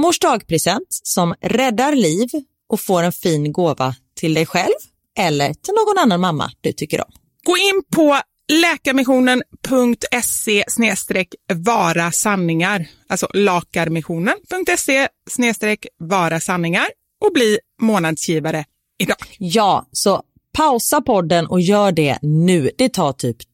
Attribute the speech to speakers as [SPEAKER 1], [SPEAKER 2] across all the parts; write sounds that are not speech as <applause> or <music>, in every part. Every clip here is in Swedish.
[SPEAKER 1] mors dagpresent som räddar liv och får en fin gåva till dig själv eller till någon annan mamma du tycker om.
[SPEAKER 2] Gå in på läkarmissionen.se vara sanningar, alltså lakarmissionen.se vara sanningar och bli månadsgivare idag.
[SPEAKER 1] Ja, så Pausa podden och gör det nu. Det tar typ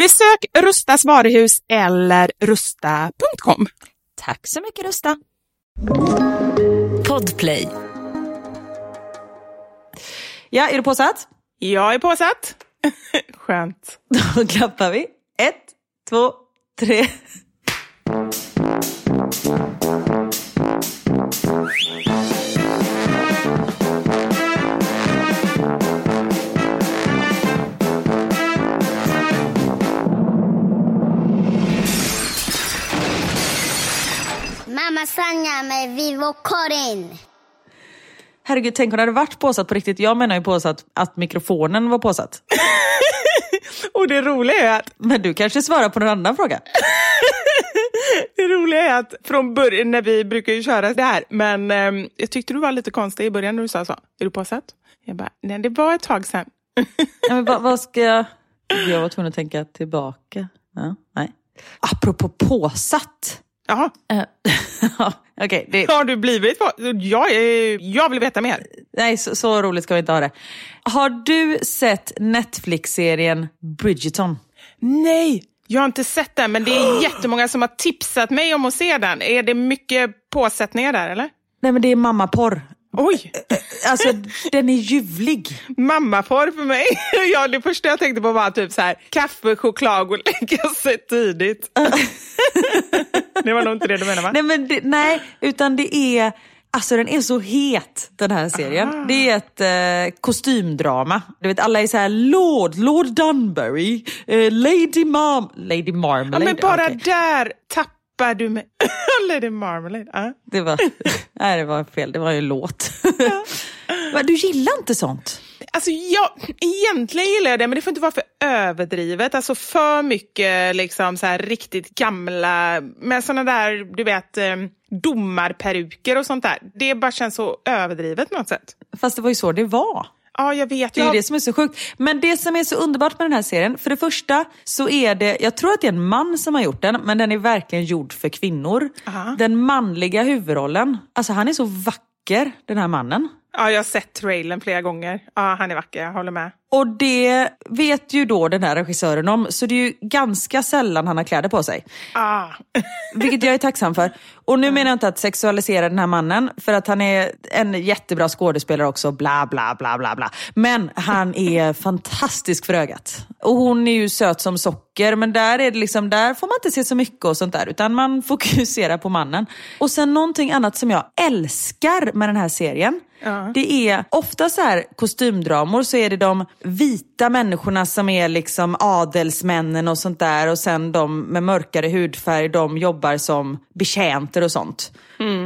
[SPEAKER 2] Besök Rustas varuhus eller rusta.com.
[SPEAKER 1] Tack så mycket Rusta.
[SPEAKER 3] Podplay.
[SPEAKER 1] Ja, är du påsatt?
[SPEAKER 2] Jag är påsatt. <laughs> Skönt.
[SPEAKER 1] Då klappar vi. Ett, två, tre.
[SPEAKER 4] Mamma Sanja med Vivo Karin.
[SPEAKER 1] Herregud, tänk om det hade varit påsatt på riktigt. Jag menar ju påsatt att mikrofonen var påsatt. <laughs>
[SPEAKER 2] Och det roliga är att,
[SPEAKER 1] Men du kanske svarar på någon annan fråga? <laughs>
[SPEAKER 2] det roliga är att från början, när vi brukar ju köra det här, men ehm, jag tyckte du var lite konstig i början när du sa så. Är du påsatt? Jag bara, nej det var ett tag sedan. <laughs>
[SPEAKER 1] Ja, men vad, vad ska jag... Jag var tvungen att tänka tillbaka. Ja, nej. Apropå påsatt.
[SPEAKER 2] Jaha,
[SPEAKER 1] Eh, <laughs> ja, Okej, det,
[SPEAKER 2] har du blivit? Jag, jag vill veta mer.
[SPEAKER 1] nej så, så roligt ska vi inte ha det. Har du sett Netflix-serien Bridgerton?
[SPEAKER 2] Nej, jag har inte sett den, men det är <gasps> jättemånga som har tipsat mig om att se den. Är det mycket påsättningar där eller?
[SPEAKER 1] Nej men det är mammaporr.
[SPEAKER 2] Oj,
[SPEAKER 1] Alltså den är ljuvlig.
[SPEAKER 2] mammaporr för mig. <laughs> Ja, det första jag tänkte på var typ så här, kaffe, choklad och lägga sig tidigt. <laughs> det var nog inte det du menade va?
[SPEAKER 1] Nej, men det, nej, utan det är... Alltså den är så het den här serien. Det är ett eh, kostymdrama. Du vet alla är så här Lord, Lord Dunbury, eh, Lady Marm... Lady
[SPEAKER 2] Ja,
[SPEAKER 1] Marmalade.
[SPEAKER 2] men bara
[SPEAKER 1] okej.
[SPEAKER 2] där tappar du mig. Lady Marmalade. Ja.
[SPEAKER 1] Det var, nej, det var fel, det var ju en låt. Men du gillar inte sånt?
[SPEAKER 2] Alltså jag, egentligen gillar jag det, men det får inte vara för överdrivet. Alltså för mycket liksom så här riktigt gamla, med såna där, du vet, eh, domarperuker och sånt där. Det bara känns så överdrivet på något sätt.
[SPEAKER 1] Fast det var ju så det var.
[SPEAKER 2] Ja, jag vet.
[SPEAKER 1] Det är
[SPEAKER 2] Jag,
[SPEAKER 1] det som är så sjukt. Men det som är så underbart med den här serien, för det första så är det, jag tror att det är en man som har gjort den, men den är verkligen gjord för kvinnor.
[SPEAKER 2] Aha.
[SPEAKER 1] Den manliga huvudrollen, alltså han är så vacker den här mannen.
[SPEAKER 2] ja, jag har sett trailern flera gånger. Ja, han är vacker, jag håller med.
[SPEAKER 1] Och det vet ju då den här regissören om, så det är ju ganska sällan han har kläder på sig.
[SPEAKER 2] Ah.
[SPEAKER 1] Vilket jag är tacksam för. Och nu menar jag inte att sexualisera den här mannen, för att han är en jättebra skådespelare också, bla bla bla bla bla. Men han är <laughs> fantastisk för ögat. Och hon är ju söt som socker, men där, är det liksom, där får man inte se så mycket och sånt där, utan man fokuserar på mannen. Och sen någonting annat som jag älskar med den här serien. Det är ofta så här kostymdramor så är det de vita människorna som är liksom adelsmännen och sånt där och sen de med mörkare hudfärg, de jobbar som betjänter och sånt.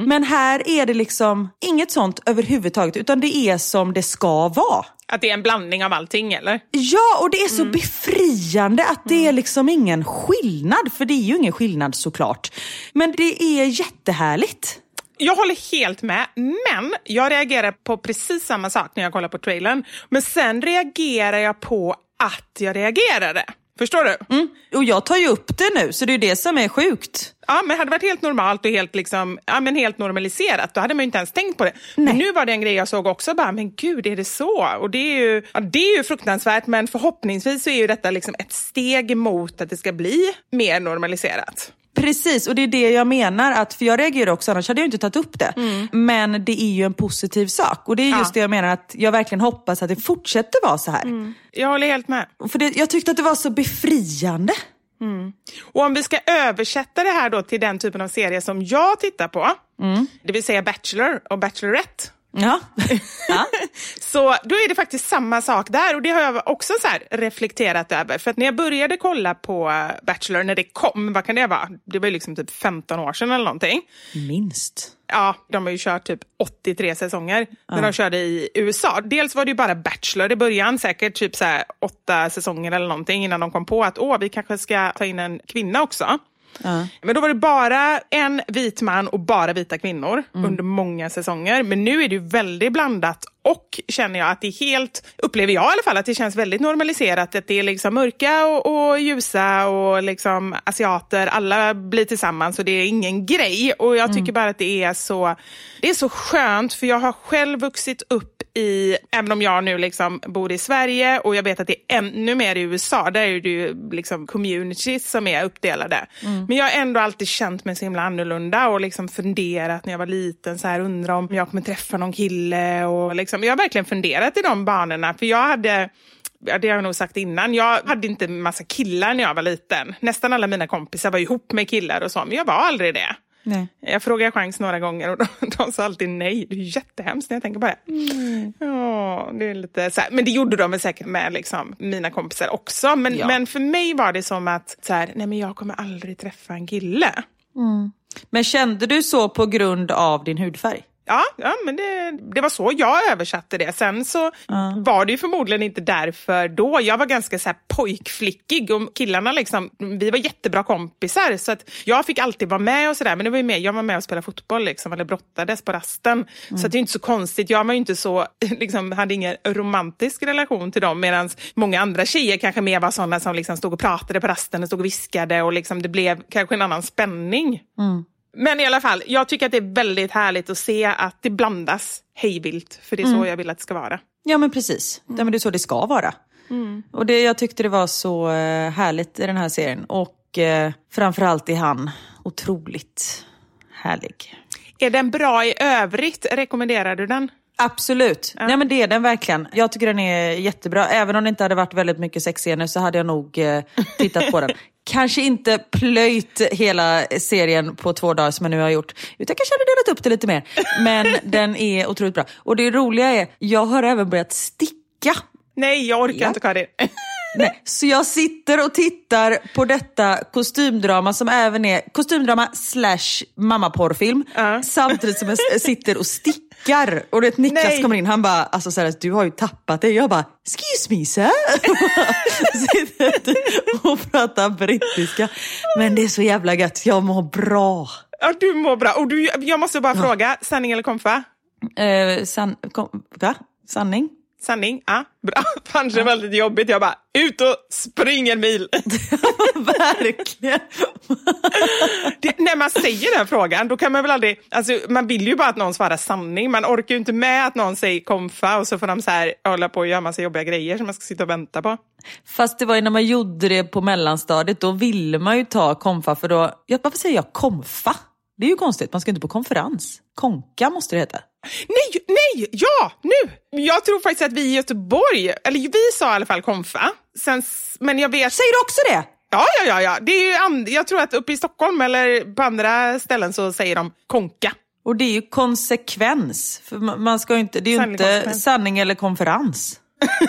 [SPEAKER 1] Men här är det liksom inget sånt överhuvudtaget utan det är som det ska vara.
[SPEAKER 2] Att det är en blandning av allting eller?
[SPEAKER 1] Ja, och det är så befriande att det är liksom ingen skillnad. För det är ju ingen skillnad såklart. Men det är jättehärligt.
[SPEAKER 2] Jag håller helt med, men jag reagerar på precis samma sak när jag kollar på trailern. Men sen reagerar jag på att jag reagerade. Förstår du?
[SPEAKER 1] Mm. Och jag tar ju upp det nu, så det är det som är sjukt.
[SPEAKER 2] Ja, men hade det varit helt normalt och helt, liksom, ja, men helt normaliserat, då hade man ju inte ens tänkt på det. Men nu var det en grej jag såg också, bara, men gud, är det så? Och det är ju, ja, det är ju fruktansvärt, men förhoppningsvis så är ju detta liksom ett steg mot att det ska bli mer normaliserat.
[SPEAKER 1] Precis, och det är det jag menar. Att, för jag reagerar också, annars hade jag inte tagit upp det.
[SPEAKER 2] Mm.
[SPEAKER 1] Men det är ju en positiv sak. Och det är just det jag menar, att jag verkligen hoppas att det fortsätter vara så här.
[SPEAKER 2] Mm. Jag håller helt med.
[SPEAKER 1] För det, jag tyckte att det var så befriande.
[SPEAKER 2] Och om vi ska översätta det här då till den typen av serie som jag tittar på, det vill säga Bachelor och Bachelorette,
[SPEAKER 1] Ja. <laughs> ja.
[SPEAKER 2] Så då är det faktiskt samma sak där och det har jag också så reflekterat över. För att när jag började kolla på Bachelor när det kom, vad kan det vara? Det var ju liksom typ 15 år sedan eller någonting.
[SPEAKER 1] Minst.
[SPEAKER 2] Ja, de har ju kört typ 83 säsonger när de körde i USA. Dels var det ju bara Bachelor i början, säkert typ så åtta säsonger eller någonting innan de kom på att åh, vi kanske ska ta in en kvinna också. Men då var det bara en vit man och bara vita kvinnor under många säsonger. Men nu är det ju väldigt blandat och känner jag att det är helt, upplever jag i alla fall, att det känns väldigt normaliserat. Att det är liksom mörka och, och ljusa och liksom asiater, alla blir tillsammans och det är ingen grej. Och jag tycker bara att det är så, det är så skönt för jag har själv vuxit upp i, även om jag nu liksom bor i Sverige och jag vet att det är ännu mer i USA, där är det ju liksom communities som är uppdelade. Men jag har ändå alltid känt mig så himla annorlunda och liksom funderat när jag var liten, så här, undrar om jag kommer träffa någon kille och liksom, jag har verkligen funderat i de banorna, för jag hade Ja, det har jag nog sagt innan. Jag hade inte massa killar när jag var liten. Nästan alla mina kompisar var ihop med killar och så, men jag var aldrig det.
[SPEAKER 1] Nej.
[SPEAKER 2] Jag frågade chans några gånger och <laughs> de, de sa alltid nej. Det är jättehemskt när jag tänker på det. Ja, det är lite så här. Men det gjorde de väl säkert med liksom, mina kompisar också. Men,
[SPEAKER 1] Ja.
[SPEAKER 2] men för mig var det som att så här, nej men jag kommer aldrig träffa en kille.
[SPEAKER 1] Men kände du så på grund av din hudfärg?
[SPEAKER 2] Ja, ja men det, det var så jag översatte det. Sen så var det ju förmodligen inte därför då. Jag var ganska så här pojkflickig och killarna liksom, vi var jättebra kompisar. Så att jag fick alltid vara med och sådär. Men det var ju mer, jag var med och spelade fotboll liksom, eller brottades på rasten. Så att det är inte så konstigt. Jag var inte så, <laughs> liksom, hade ingen romantisk relation till dem. Medan många andra tjejer kanske mer var sådana som liksom stod och pratade på rasten och stod och viskade. Och liksom, det blev kanske en annan spänning. Men i alla fall, jag tycker att det är väldigt härligt att se att det blandas hejvilt. För det är så jag vill att det ska vara.
[SPEAKER 1] Ja men precis, ja, men det är så det ska vara. Och det, jag tyckte det var så eh, härligt i den här serien. Och eh, framförallt är han otroligt härlig.
[SPEAKER 2] Är den bra i övrigt? Rekommenderar du den?
[SPEAKER 1] Absolut, Nej, men det är den verkligen. Jag tycker den är jättebra. Även om det inte hade varit väldigt mycket sexscener så hade jag nog eh, tittat på den. <laughs> Kanske inte plöjt hela serien på två dagar som jag nu har gjort. Utan kanske hade delat upp det lite mer. Men <laughs> den är otroligt bra. Och det roliga är, jag har även börjat sticka.
[SPEAKER 2] Nej, jag orkar
[SPEAKER 1] Ja.
[SPEAKER 2] inte Karin.
[SPEAKER 1] Nej, så jag sitter och tittar på detta kostymdrama som även är kostymdrama slash mammaporrfilm. Samtidigt som jag sitter och stickar. Och det Niklas
[SPEAKER 2] Nej.
[SPEAKER 1] kommer in, han bara, alltså så här, du har ju tappat det. Jag bara, excuse me sir. <laughs> sitter och pratar brittiska. Men det är så jävla gött, jag mår bra.
[SPEAKER 2] Ja, du mår bra. Och du, jag måste bara fråga, sanning eller komfa?
[SPEAKER 1] Eh, san, kom, va? Sanning?
[SPEAKER 2] Sanning? Ja, bra. <laughs> Annars är det väldigt jobbigt. Jag bara, ut och spring en mil. <laughs>
[SPEAKER 1] Verkligen. <laughs>
[SPEAKER 2] Det, när man säger den frågan, då kan man väl aldrig... Alltså, man vill ju bara att någon svarar sanning. Man orkar ju inte med att någon säger komfa och så får de så här, hålla på och göra massa jobbiga grejer som man ska sitta och vänta på.
[SPEAKER 1] Fast det var ju när man gjorde det på mellanstadiet, då ville man ju ta komfa för då... Ja, varför säger jag komfa? Det är ju konstigt, man ska inte på konferens. Konka måste det heta.
[SPEAKER 2] Nej, nej, ja, nu! Jag tror faktiskt att vi i Göteborg, eller vi sa i alla fall komfa. Sen, men jag vet...
[SPEAKER 1] Säger du också det?
[SPEAKER 2] Ja, ja, ja, ja. Det är and, jag tror att uppe i Stockholm eller på andra ställen så säger de konka.
[SPEAKER 1] Och det är ju konsekvens. För ma- man ska inte, det är ju
[SPEAKER 2] Sanning,
[SPEAKER 1] inte
[SPEAKER 2] konsekvens.
[SPEAKER 1] sanning eller konferens. <laughs>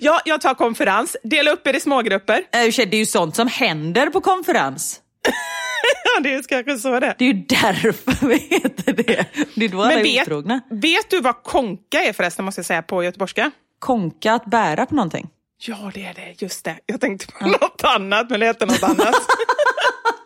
[SPEAKER 2] Ja, jag tar konferens. Dela upp er i smågrupper.
[SPEAKER 1] Äh, Det är ju sånt som händer på konferens. <laughs>
[SPEAKER 2] Ja, det är kanske så det
[SPEAKER 1] Det är ju därför <laughs> vi heter det. Det är då alla
[SPEAKER 2] Men
[SPEAKER 1] är
[SPEAKER 2] vet,
[SPEAKER 1] otrogna.
[SPEAKER 2] vet du vad konka är förresten, måste jag säga, på göteborgska?
[SPEAKER 1] Konka, att bära på någonting.
[SPEAKER 2] Ja, det är det. Just det. Jag tänkte på <laughs> något annat, men det heter något annat. <laughs>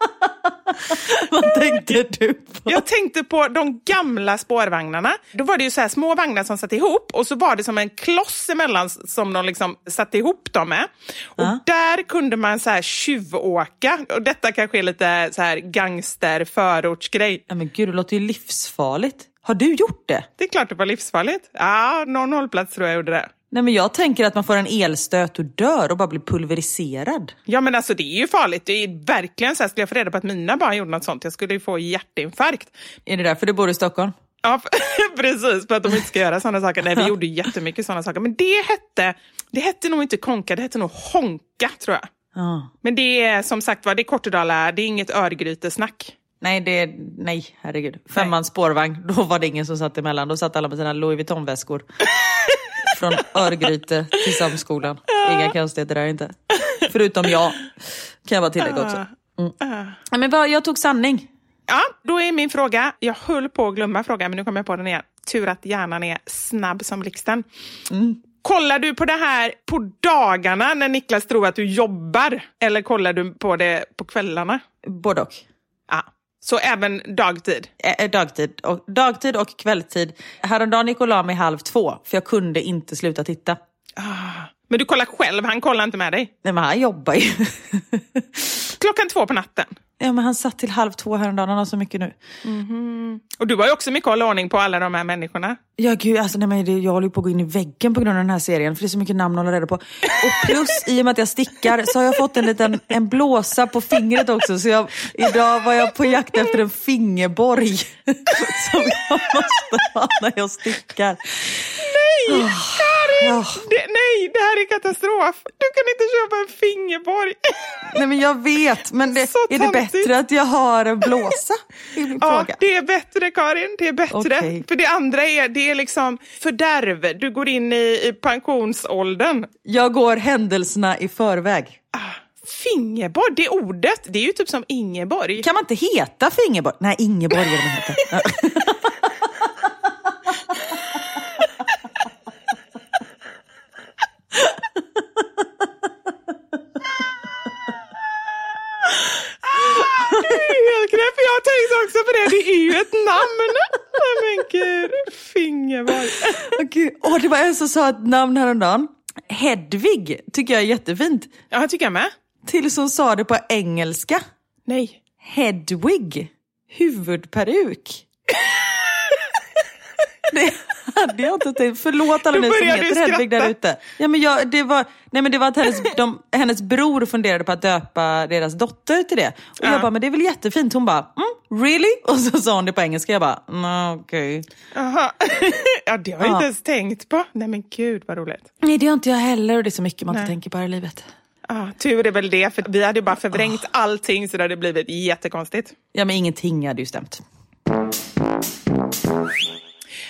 [SPEAKER 2] <laughs>
[SPEAKER 1] Vad tänkte du på?
[SPEAKER 2] Jag tänkte på de gamla spårvagnarna. Då var det ju så här små vagnar som satt ihop och så var det som en kloss emellan som de liksom satte ihop dem med. Och där kunde man så här tjuvåka. Och detta kanske är lite så här gangster förortsgrej.
[SPEAKER 1] Ja, men gud, det låter ju livsfarligt. Har du gjort det?
[SPEAKER 2] Det är klart det var livsfarligt. Ja, någon hållplats tror jag gjorde det.
[SPEAKER 1] Nej, men jag tänker att man får en elstöt och dör och bara blir pulveriserad.
[SPEAKER 2] Ja men alltså det är ju farligt. Det är verkligen så här, skulle jag få reda på att mina barn gjorde något sånt, jag skulle ju få hjärtinfarkt.
[SPEAKER 1] Är det därför du bor i Stockholm?
[SPEAKER 2] Ja, <laughs> precis, för att de inte ska göra sådana saker. Nej, vi gjorde jättemycket sådana saker. Men det hette, det hette nog inte konka, det hette nog honka tror jag.
[SPEAKER 1] Ja.
[SPEAKER 2] Men det är som sagt var, det är Kortedala, det är inget örgrytesnack.
[SPEAKER 1] Nej, det, nej, herregud. Femmans spårvagn, då var det ingen som satt emellan. Då satt alla med sina Louis Vuitton-väskor. <laughs> Från Örgryte till Samskolan. Inga konstigheter där inte. Förutom jag, kan jag bara tillägga också. Mm. Nej, Men vad, jag tog sanning.
[SPEAKER 2] Ja, då är min fråga, jag höll på att glömma frågan men nu kommer jag på den igen. Tur att hjärnan är snabb som blixten. Kollar du på det här på dagarna när Niklas tror att du jobbar? Eller kollar du på det på kvällarna?
[SPEAKER 1] Både och.
[SPEAKER 2] Så även dagtid?
[SPEAKER 1] Eh, dagtid, och, dagtid och kvällstid. Häromdagen gick och la mig halv två, för jag kunde inte sluta titta.
[SPEAKER 2] Men du kollar själv, han kollar inte med dig?
[SPEAKER 1] Nej, men han jobbar ju. <laughs>
[SPEAKER 2] Klockan två på natten.
[SPEAKER 1] ja, men han satt till halv två häromdagen, han har så mycket nu.
[SPEAKER 2] Och du har ju också mycket att hålla ordning på alla de här människorna.
[SPEAKER 1] Ja gud, alltså, nej, men jag håller ju på att gå in i väggen på grund av den här serien. För det är så mycket namn att hålla reda på. Och plus, i och med att jag stickar, så har jag fått en liten en blåsa på fingret också. Så jag, idag var jag på jakt efter en fingerborg. <laughs> Som jag måste ha när jag stickar.
[SPEAKER 2] Nej, Karin!
[SPEAKER 1] Ja.
[SPEAKER 2] Det, nej, det här är katastrof. Du kan inte köpa en fingerborg.
[SPEAKER 1] Nej men jag vet, men det, är det bättre att jag har en blåsa? Är
[SPEAKER 2] Ja,
[SPEAKER 1] fråga.
[SPEAKER 2] det är bättre Karin, det är bättre.
[SPEAKER 1] Okej.
[SPEAKER 2] För det andra är, det är liksom fördärv. Du går in i, i pensionsåldern.
[SPEAKER 1] Jag går händelserna i förväg.
[SPEAKER 2] Fingerborg, det ordet, det är ju typ som Ingeborg.
[SPEAKER 1] Kan man inte heta fingerborg? Nej, Ingeborg är det man heter. <laughs>
[SPEAKER 2] Det är helt knäpp. Jag har tänkt också på det, det är ju ett namn. Men gud, Fingerborg.
[SPEAKER 1] Åh, gud. Åh, det var en som sa ett namn häromdagen. Hedvig tycker jag är jättefint.
[SPEAKER 2] Ja, jag tycker jag med.
[SPEAKER 1] Tills hon sa det på engelska.
[SPEAKER 2] Nej.
[SPEAKER 1] Hedwig. Huvudperuk. <laughs> det hade jag inte tänkt. Förlåt alla ni som heter Hedvig där ute. Ja, men jag, det, var, nej, men det var att hennes, de, hennes bror funderade på att döpa deras dotter till det. Och jag bara, men det är väl jättefint. Hon bara, mm, really? Och så sa hon det på engelska. Jag bara, mm, okej.
[SPEAKER 2] Aha. <laughs> ja, det har jag
[SPEAKER 1] Ja.
[SPEAKER 2] inte ens tänkt på. Nej men gud vad roligt.
[SPEAKER 1] Nej, det gör inte jag heller. Och det är så mycket man inte
[SPEAKER 2] Nej.
[SPEAKER 1] tänker på här i livet.
[SPEAKER 2] Ja, tur är väl det, för vi hade bara förvrängt allting så det hade blivit jättekonstigt.
[SPEAKER 1] Ja, men ingenting hade ju stämt.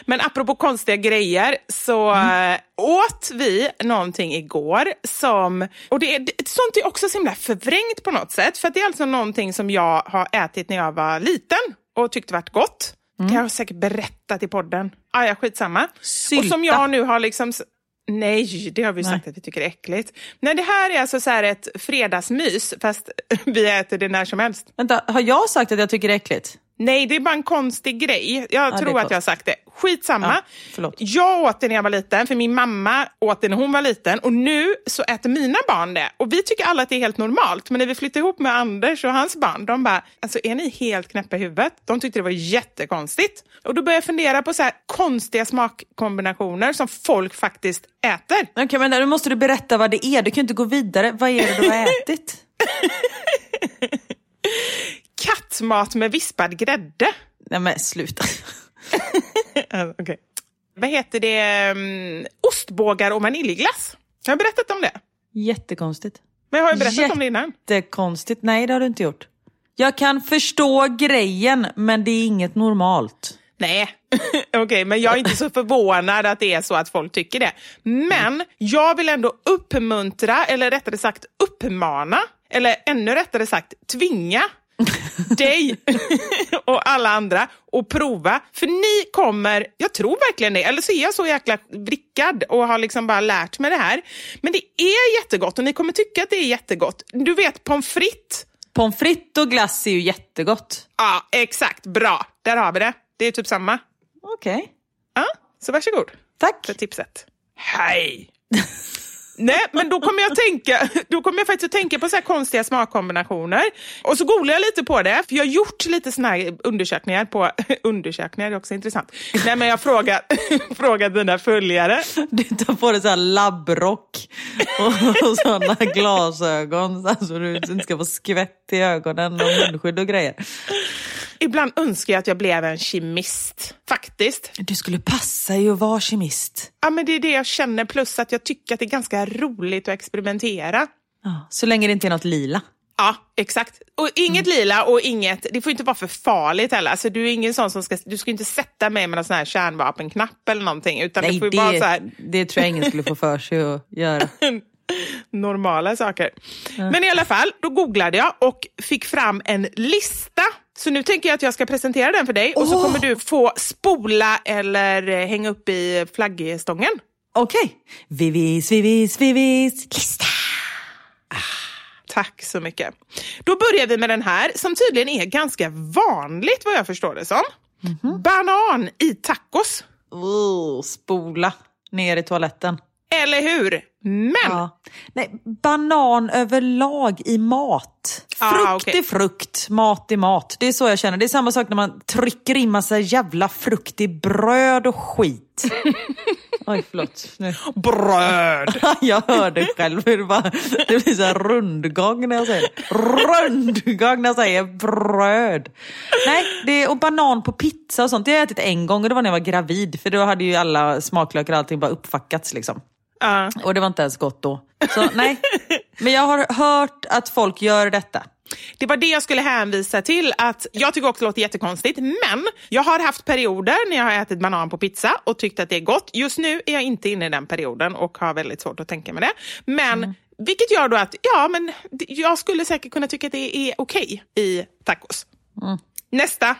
[SPEAKER 2] Men apropå konstiga grejer så
[SPEAKER 1] Mm.
[SPEAKER 2] äh, åt vi någonting igår som... Och det är, det, sånt är också så himla förvrängt på något sätt. För det är alltså någonting som jag har ätit när jag var liten och tyckte varit gott.
[SPEAKER 1] Mm.
[SPEAKER 2] Det har jag säkert berättat i podden. Ah, ja, skitsamma.
[SPEAKER 1] Sylta.
[SPEAKER 2] Och som jag nu har liksom... Nej, det har vi sagt att vi tycker är äckligt. Nej, det här är alltså så här ett fredagsmys, fast <laughs> vi äter det när som helst.
[SPEAKER 1] Vänta, har jag sagt att jag tycker det är äckligt?
[SPEAKER 2] Nej, det är bara en konstig grej. Jag
[SPEAKER 1] är
[SPEAKER 2] tror att jag har sagt det. Skitsamma.
[SPEAKER 1] Ja.
[SPEAKER 2] Jag åt det när jag var liten, för min mamma åt det när hon var liten. Och nu så äter mina barn det. Och vi tycker alla att det är helt normalt. Men när vi flyttade ihop med Anders och hans barn, de bara, alltså är ni helt knäppa i huvudet? De tyckte det var jättekonstigt. Och då började jag fundera på så här konstiga smakkombinationer som folk faktiskt äter.
[SPEAKER 1] Okej, men nu måste du berätta vad det är. Du kan ju inte gå vidare. Vad är det du har <laughs> ätit?
[SPEAKER 2] Kattmat med vispad grädde.
[SPEAKER 1] Nej men sluta. <laughs>
[SPEAKER 2] Uh, okay. Vad heter det? Um, ostbågar och vaniljglass. Har jag berättat om det?
[SPEAKER 1] Jättekonstigt.
[SPEAKER 2] Men jag har ju berättat om det innan.
[SPEAKER 1] Jättekonstigt. Nej, det har du inte gjort. Jag kan förstå grejen, men det är inget normalt.
[SPEAKER 2] Nej, <laughs> okej, men jag är inte så förvånad att det är så att folk tycker det. Men jag vill ändå uppmuntra, eller rättare sagt uppmana, eller ännu rättare sagt tvinga <laughs> dig och alla andra att prova. För ni kommer, jag tror verkligen det, eller så är jag så jäkla vrickad och har liksom bara lärt mig det här. Men det är jättegott och ni kommer tycka att det är jättegott. Du vet pommes frites.
[SPEAKER 1] Pommes frites och glass är ju jättegott.
[SPEAKER 2] Ja, exakt. Bra. Där har vi det. Det är typ samma.
[SPEAKER 1] Okej.
[SPEAKER 2] Ja, så varsågod
[SPEAKER 1] Tack.
[SPEAKER 2] för tipset. Hej! <laughs> Nej, men då kommer jag tänka, <laughs> då kommer jag faktiskt att tänka på så här konstiga smakkombinationer. Och så googlar jag lite på det, för jag har gjort lite såna här undersökningar på, <laughs> undersökningar är också intressant. Nej, men jag frågar, frågar <laughs> dina följare.
[SPEAKER 1] Du tar på dig så här labbrock och, och sådana glasögon så att du inte ska få skvätt i ögonen och munskydd och grejer.
[SPEAKER 2] Ibland önskar jag att jag blev en kemist, faktiskt.
[SPEAKER 1] Du skulle passa ju att vara kemist.
[SPEAKER 2] Ja, men det är det jag känner, plus att jag tycker att det är ganska roligt att experimentera.
[SPEAKER 1] Ja, så länge det inte är något lila.
[SPEAKER 2] Ja, exakt. Och inget lila och inget, det får inte vara för farligt heller. Alltså, du är ingen sån som ska, du ska inte sätta mig med någon sån här kärnvapenknapp eller någonting. Utan
[SPEAKER 1] Nej,
[SPEAKER 2] det får
[SPEAKER 1] det,
[SPEAKER 2] vara så här
[SPEAKER 1] det tror jag ingen skulle få för sig att göra. <laughs>
[SPEAKER 2] normala saker. Men i alla fall, då googlade jag och fick fram en lista. Så nu tänker jag att jag ska presentera den för dig och så kommer du få spola eller eh, hänga upp i flaggstången.
[SPEAKER 1] Okej. Vivis, vivis, vivis. Lista.
[SPEAKER 2] Tack så mycket. Då börjar vi med den här som tydligen är ganska vanligt vad jag förstår det som. Banan i tacos.
[SPEAKER 1] Oh, spola ner i toaletten.
[SPEAKER 2] Eller hur? Men
[SPEAKER 1] Ja. Nej, banan överlag i mat.
[SPEAKER 2] Ah,
[SPEAKER 1] Frukt
[SPEAKER 2] okej.
[SPEAKER 1] är frukt, mat är mat. Det är så jag känner. Det är samma sak när man trycker in massa jävla frukt i bröd och skit. <laughs> Oj, förlåt. Nu.
[SPEAKER 2] bröd. <laughs>
[SPEAKER 1] Jag hör det själv. hur Det, bara, det blir så här rundgång när jag säger. Rundgång när jag säger bröd. Nej, det är, och banan på pizza och sånt. Det har jag ätit en gång och det var när jag var gravid. För då hade ju alla smaklökar och allting bara uppfackats liksom.
[SPEAKER 2] Ja.
[SPEAKER 1] Och det var inte ens gott då. Så nej. Men jag har hört att folk gör detta.
[SPEAKER 2] Det var det jag skulle hänvisa till. att Jag tycker också det låter jättekonstigt, men jag har haft perioder när jag har ätit banan på pizza och tyckt att det är gott. Just nu är jag inte inne i den perioden och har väldigt svårt att tänka mig det. Men vilket gör då att ja, men jag skulle säkert kunna tycka att det är okej i tacos. Nästa.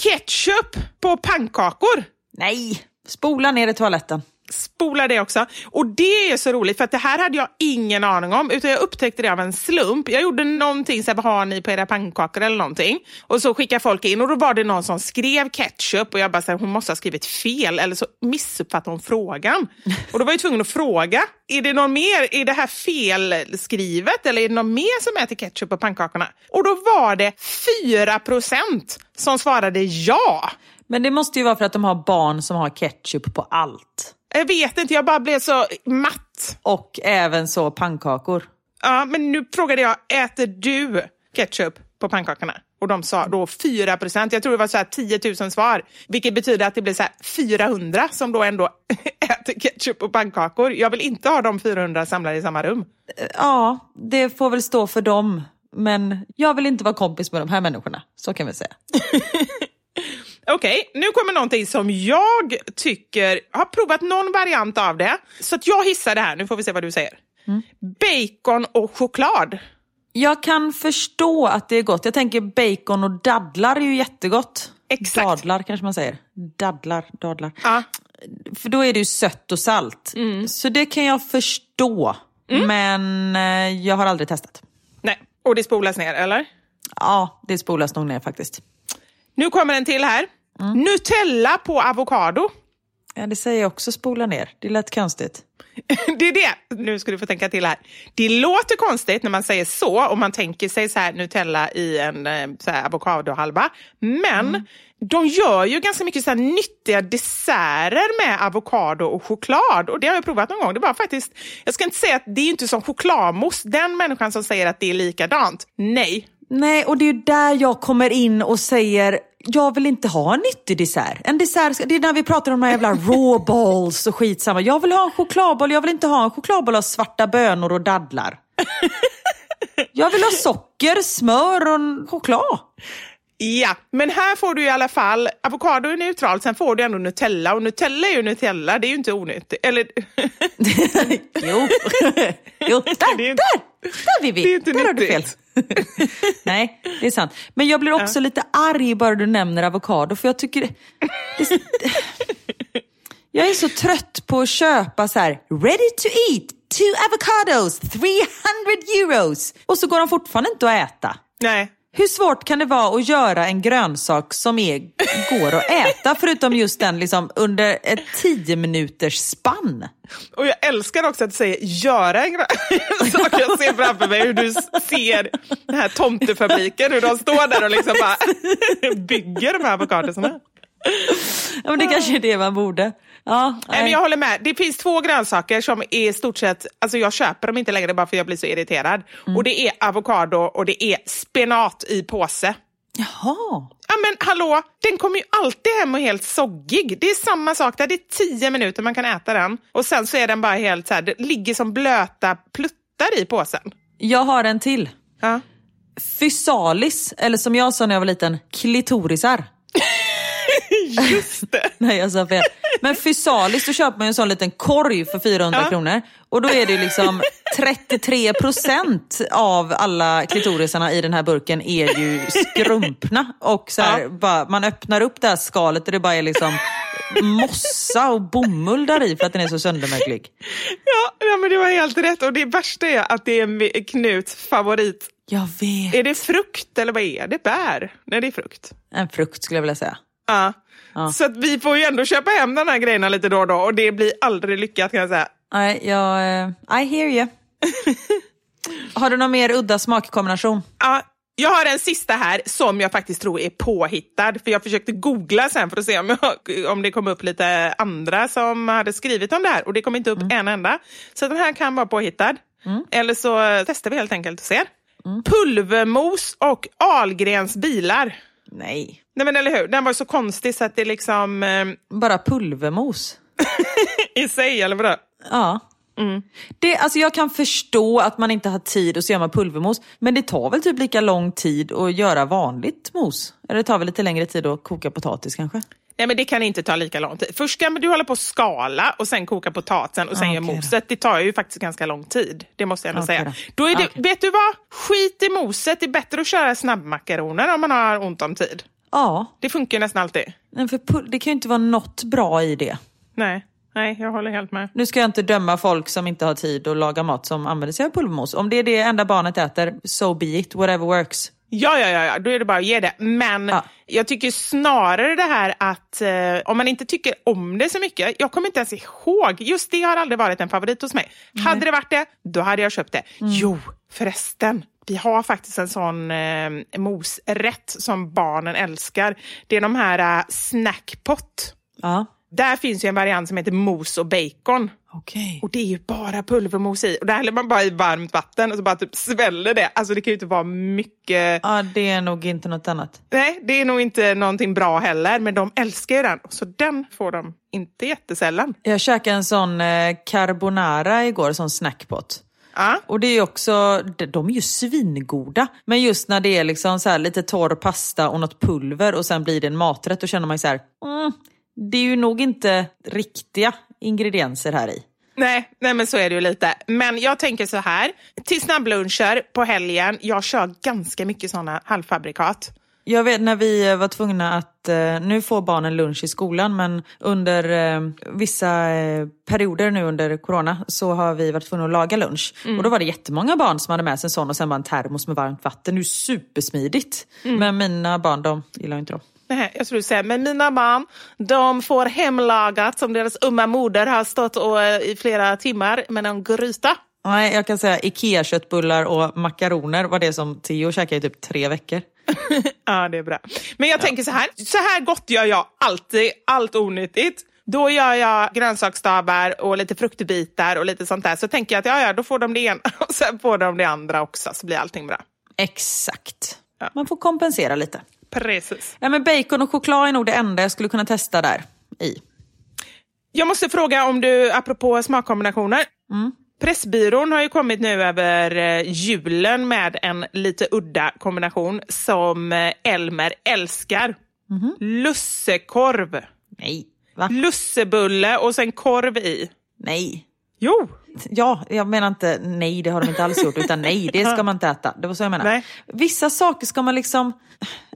[SPEAKER 2] Ketchup på pannkakor.
[SPEAKER 1] Nej, spola ner i toaletten.
[SPEAKER 2] Spola det också. Och det är så roligt för att det här hade jag ingen aning om utan jag upptäckte det av en slump. Jag gjorde någonting så här, vad har ni på era pannkakor eller någonting? Och så skickade folk in och då var det någon som skrev ketchup och jag bara så här, hon måste ha skrivit fel eller så missuppfattade hon frågan. <laughs> Och då var jag tvungen att fråga, är det någon mer, är det här felskrivet eller är det någon mer som äter ketchup på pannkakorna? Och då var det 4% som svarade ja.
[SPEAKER 1] Men det måste ju vara för att de har barn som har ketchup på allt.
[SPEAKER 2] Jag vet inte, jag bara blev så matt.
[SPEAKER 1] Och även så pannkakor.
[SPEAKER 2] Ja, men nu frågade jag, äter du ketchup på pannkakorna? Och de sa då 4 procent. Jag tror det var så här 10 000 svar. Vilket betyder att det blir så här 400 som då ändå <laughs> äter ketchup på pannkakor. Jag vill inte ha de 400 samlade i samma rum.
[SPEAKER 1] Ja, det får väl stå för dem. Men jag vill inte vara kompis med de här människorna. Så kan vi säga. <laughs>
[SPEAKER 2] Okej, nu kommer någonting som jag tycker, har provat någon variant av det. Så att jag hissar det här, nu får vi se vad du säger. Bacon och choklad.
[SPEAKER 1] Jag kan förstå att det är gott. Jag tänker bacon och dadlar är ju jättegott.
[SPEAKER 2] Exakt.
[SPEAKER 1] Dadlar kanske man säger. Dadlar, dadlar.
[SPEAKER 2] Ja.
[SPEAKER 1] För då är det ju sött och salt. Så det kan jag förstå. Men eh, jag har aldrig testat.
[SPEAKER 2] Nej, och det spolas ner, eller?
[SPEAKER 1] Ja, det spolas nog ner faktiskt.
[SPEAKER 2] Nu kommer en till här. Nutella på avokado.
[SPEAKER 1] Ja, det säger jag också spola ner. Det lät konstigt. <laughs>
[SPEAKER 2] Det är det. Nu ska du få tänka till här. Det låter konstigt när man säger så och man tänker sig så här Nutella i en eh, så här avokadohalva. Men de gör ju ganska mycket så här nyttiga desserter med avokado och choklad. Och det har jag provat någon gång. Det var faktiskt, jag ska inte säga att det är inte som chokladmousse. Den människan som säger att det är likadant, nej.
[SPEAKER 1] Nej, och det är där jag kommer in och säger jag vill inte ha en nyttig dessert. En dessert, det är när vi pratar om de här jävla raw balls och skitsamma. Jag vill ha en chokladboll, jag vill inte ha en chokladboll av svarta bönor och dadlar. Jag vill ha socker, smör och choklad.
[SPEAKER 2] Ja, men här får du i alla fall, avokado är neutralt, sen får du ändå Nutella och Nutella är ju Nutella, det är ju inte onyttigt. Eller, <laughs>
[SPEAKER 1] jo, jo där, <laughs>
[SPEAKER 2] Det är
[SPEAKER 1] där Vivi,
[SPEAKER 2] det är inte
[SPEAKER 1] där har du fel. <laughs> Nej, det är sant. Men jag blir också lite arg bara du nämner avokado, för jag tycker... Det, jag är så trött på att köpa så här, ready to eat, two avocados, 300 euros. Och så går de fortfarande inte att äta.
[SPEAKER 2] Nej,
[SPEAKER 1] Hur svårt kan det vara att göra en grönsak som är, går att äta, förutom just den liksom, under ett 10 minuters spann?
[SPEAKER 2] och jag älskar också att du säger göra en grej. <laughs> sak. Jag ser framför mig hur du ser den här tomtefabriken, hur de står där och liksom bara bygger de här avokadosarna.
[SPEAKER 1] Ja, men det kanske är det man borde. Ja,
[SPEAKER 2] Nej, men
[SPEAKER 1] nej.
[SPEAKER 2] jag håller med. Det finns två grönsaker som är stort sett, alltså jag köper dem inte längre bara för jag blir så irriterad. Och det är avokado och det är spenat i påse.
[SPEAKER 1] Jaha.
[SPEAKER 2] Ja men hallå, den kommer ju alltid hem och helt soggig. Det är samma sak där, det är tio minuter man kan äta den. Och sen så är den bara helt så här, det ligger som blöta pluttar i påsen.
[SPEAKER 1] Jag har en till.
[SPEAKER 2] Ja.
[SPEAKER 1] Fysalis, eller som jag sa när jag var liten, klitorisar.
[SPEAKER 2] Just det. <laughs>
[SPEAKER 1] Nej, jag sa fel. Men fysalis, då köper man ju en sån liten korg för 400
[SPEAKER 2] Ja.
[SPEAKER 1] kronor. Och då är det ju liksom <laughs> 33 procent av alla klitorisarna i den här burken är ju skrumpna. Och så här,
[SPEAKER 2] Ja.
[SPEAKER 1] bara, man öppnar upp det här skalet och det bara är liksom mossa och bomull där i för att den är så söndermöglig.
[SPEAKER 2] Ja, ja, men det var helt rätt. Och det värsta är att det är Knuts favorit.
[SPEAKER 1] Jag vet.
[SPEAKER 2] Är det frukt eller vad är det? Bär? Nej, det är frukt.
[SPEAKER 1] En frukt skulle jag vilja säga.
[SPEAKER 2] Ja.
[SPEAKER 1] Ja.
[SPEAKER 2] Så att vi får ju ändå köpa hem de här grejerna lite då och då och det blir aldrig lyckat kan jag säga.
[SPEAKER 1] Nej, jag... eh, I hear you. <laughs> Har du någon mer udda smakkombination?
[SPEAKER 2] Ja, jag har en sista här som jag faktiskt tror är påhittad. För jag försökte googla sen för att se om, jag, <laughs> om det kom upp lite andra som hade skrivit om det här. Och det kom inte upp en enda. Så den här kan vara påhittad. Eller så testar vi helt enkelt och ser. Pulvermos och Ahlgrens bilar.
[SPEAKER 1] Nej.
[SPEAKER 2] Nej men eller hur, den var så konstig så att det liksom eh,
[SPEAKER 1] Bara pulvermos. <laughs>
[SPEAKER 2] i sig, eller vadå?
[SPEAKER 1] Ja. Det, alltså jag kan förstå att man inte har tid och så gör man pulvermos. Men det tar väl typ lika lång tid att göra vanligt mos? Eller det tar väl lite längre tid att koka potatis kanske?
[SPEAKER 2] Nej men det kan inte ta lika lång tid. Först ska du hålla på att skala och sen koka potatisen och sen
[SPEAKER 1] Ah,
[SPEAKER 2] göra moset. Det tar ju faktiskt ganska lång tid. Det måste jag ändå
[SPEAKER 1] Okej
[SPEAKER 2] säga.
[SPEAKER 1] då.
[SPEAKER 2] Då är det,
[SPEAKER 1] Okej.
[SPEAKER 2] Vet du vad? Skit i moset. Det är bättre att köra snabbmakaroner om man har ont om tid.
[SPEAKER 1] Ja,
[SPEAKER 2] Det funkar nästan alltid.
[SPEAKER 1] men för det kan ju inte vara något bra i det.
[SPEAKER 2] Nej, nej jag håller helt med.
[SPEAKER 1] Nu ska jag inte döma folk som inte har tid att laga mat som använder sig av pulvermos. Om det är det enda barnet äter, so be it, whatever works.
[SPEAKER 2] Ja, ja, ja, ja, då är det bara att ge det. Men
[SPEAKER 1] Ja.
[SPEAKER 2] jag tycker snarare det här att eh, om man inte tycker om det så mycket, jag kommer inte ens ihåg, just det har aldrig varit en favorit hos mig. Hade det varit det, då hade jag köpt det. Jo, förresten. Vi har faktiskt en sån eh, mosrätt som barnen älskar. Det är de här eh, snackpot.
[SPEAKER 1] Ja,
[SPEAKER 2] Där finns ju en variant som heter mos och bacon.
[SPEAKER 1] okej.
[SPEAKER 2] Och det är ju bara pulvermos i. Och där häller man bara i varmt vatten och så bara typ sväller det. Alltså det kan ju inte vara mycket...
[SPEAKER 1] Ja, det är nog inte något annat.
[SPEAKER 2] Nej, det är nog inte någonting bra heller. Men de älskar ju den. Så den får de inte jättesällan.
[SPEAKER 1] Jag käkade en sån eh, carbonara igår, sån snackpot.
[SPEAKER 2] Ja.
[SPEAKER 1] Och det är också, de- är ju svingoda. Men just när det är liksom så här lite torr pasta och något pulver och sen blir det en maträtt, då känner man ju så här, mm, det är ju nog inte riktiga ingredienser här i.
[SPEAKER 2] Nej, nej, men så är det ju lite. Men jag tänker så här. Till snabbluncher på helgen. Jag kör ganska mycket såna halvfabrikat.
[SPEAKER 1] Jag vet när vi eh, var tvungna att, eh, nu får barnen lunch i skolan, men under eh, vissa perioder nu under corona så har vi varit tvungna att laga lunch. Och då var det jättemånga barn som hade med sig en sån och sen bara en termos med varmt vatten. Det är supersmidigt. Men mina barn, de gillar inte dem.
[SPEAKER 2] Nej, jag du säger, men mina barn, de får hemlagat som deras umma moder har stått och, eh, i flera timmar med en gryta.
[SPEAKER 1] Nej, jag kan säga Ikea-köttbullar och makaroner var det som Theo käkade i typ tre veckor. <laughs>
[SPEAKER 2] Ja, det är bra. Men jag tänker så här, så här gott gör jag alltid, allt onyttigt. Då gör jag grönsaksstavar och lite fruktbitar och lite sånt där. Så tänker jag att ja, ja, då får de det ena <laughs> och sen får de det andra också, så blir allting bra.
[SPEAKER 1] Exakt. Man får kompensera lite.
[SPEAKER 2] Precis.
[SPEAKER 1] Ja, men bacon och choklad är nog det enda jag skulle kunna testa där i.
[SPEAKER 2] Jag måste fråga om du, apropå smakkombinationer. Pressbyrån har ju kommit nu över eh, julen med en lite udda kombination som eh, Elmer älskar. Lussekorv.
[SPEAKER 1] Nej. Va?
[SPEAKER 2] Lussebulle och sen korv i.
[SPEAKER 1] Nej.
[SPEAKER 2] Jo,
[SPEAKER 1] Ja, jag menar inte nej, det har de inte alls gjort, utan nej, det ska man inte äta. Det var så jag menar.
[SPEAKER 2] Nej.
[SPEAKER 1] Vissa saker ska man liksom...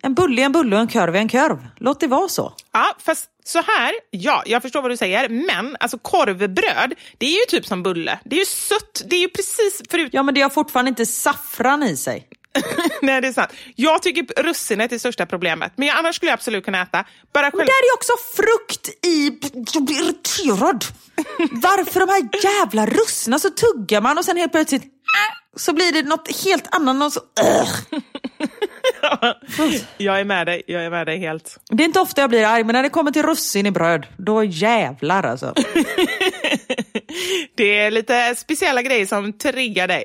[SPEAKER 1] En bulle är en bulle och en korv är en korv. Låt det vara så.
[SPEAKER 2] Ja, fast så här, ja, jag förstår vad du säger, men alltså korvbröd, det är ju typ som bulle. Det är ju sött, det är ju precis förut...
[SPEAKER 1] Ja, men det har fortfarande inte saffran i sig. <laughs>
[SPEAKER 2] Nej, det är sant. Jag tycker russinet är största problemet, men annars skulle jag absolut kunna äta. Bara
[SPEAKER 1] Men
[SPEAKER 2] själv...
[SPEAKER 1] där är också frukt i... Jag blir irriterad. Varför de här jävla russinen så tuggar man och sen helt plötsligt så blir det något helt annat. Och så. <laughs>
[SPEAKER 2] Jag är med dig, jag är med dig helt.
[SPEAKER 1] det är inte ofta jag blir arg, men när det kommer till russin i bröd, då jävlar alltså. <laughs>
[SPEAKER 2] Det är lite speciella grejer som triggar dig.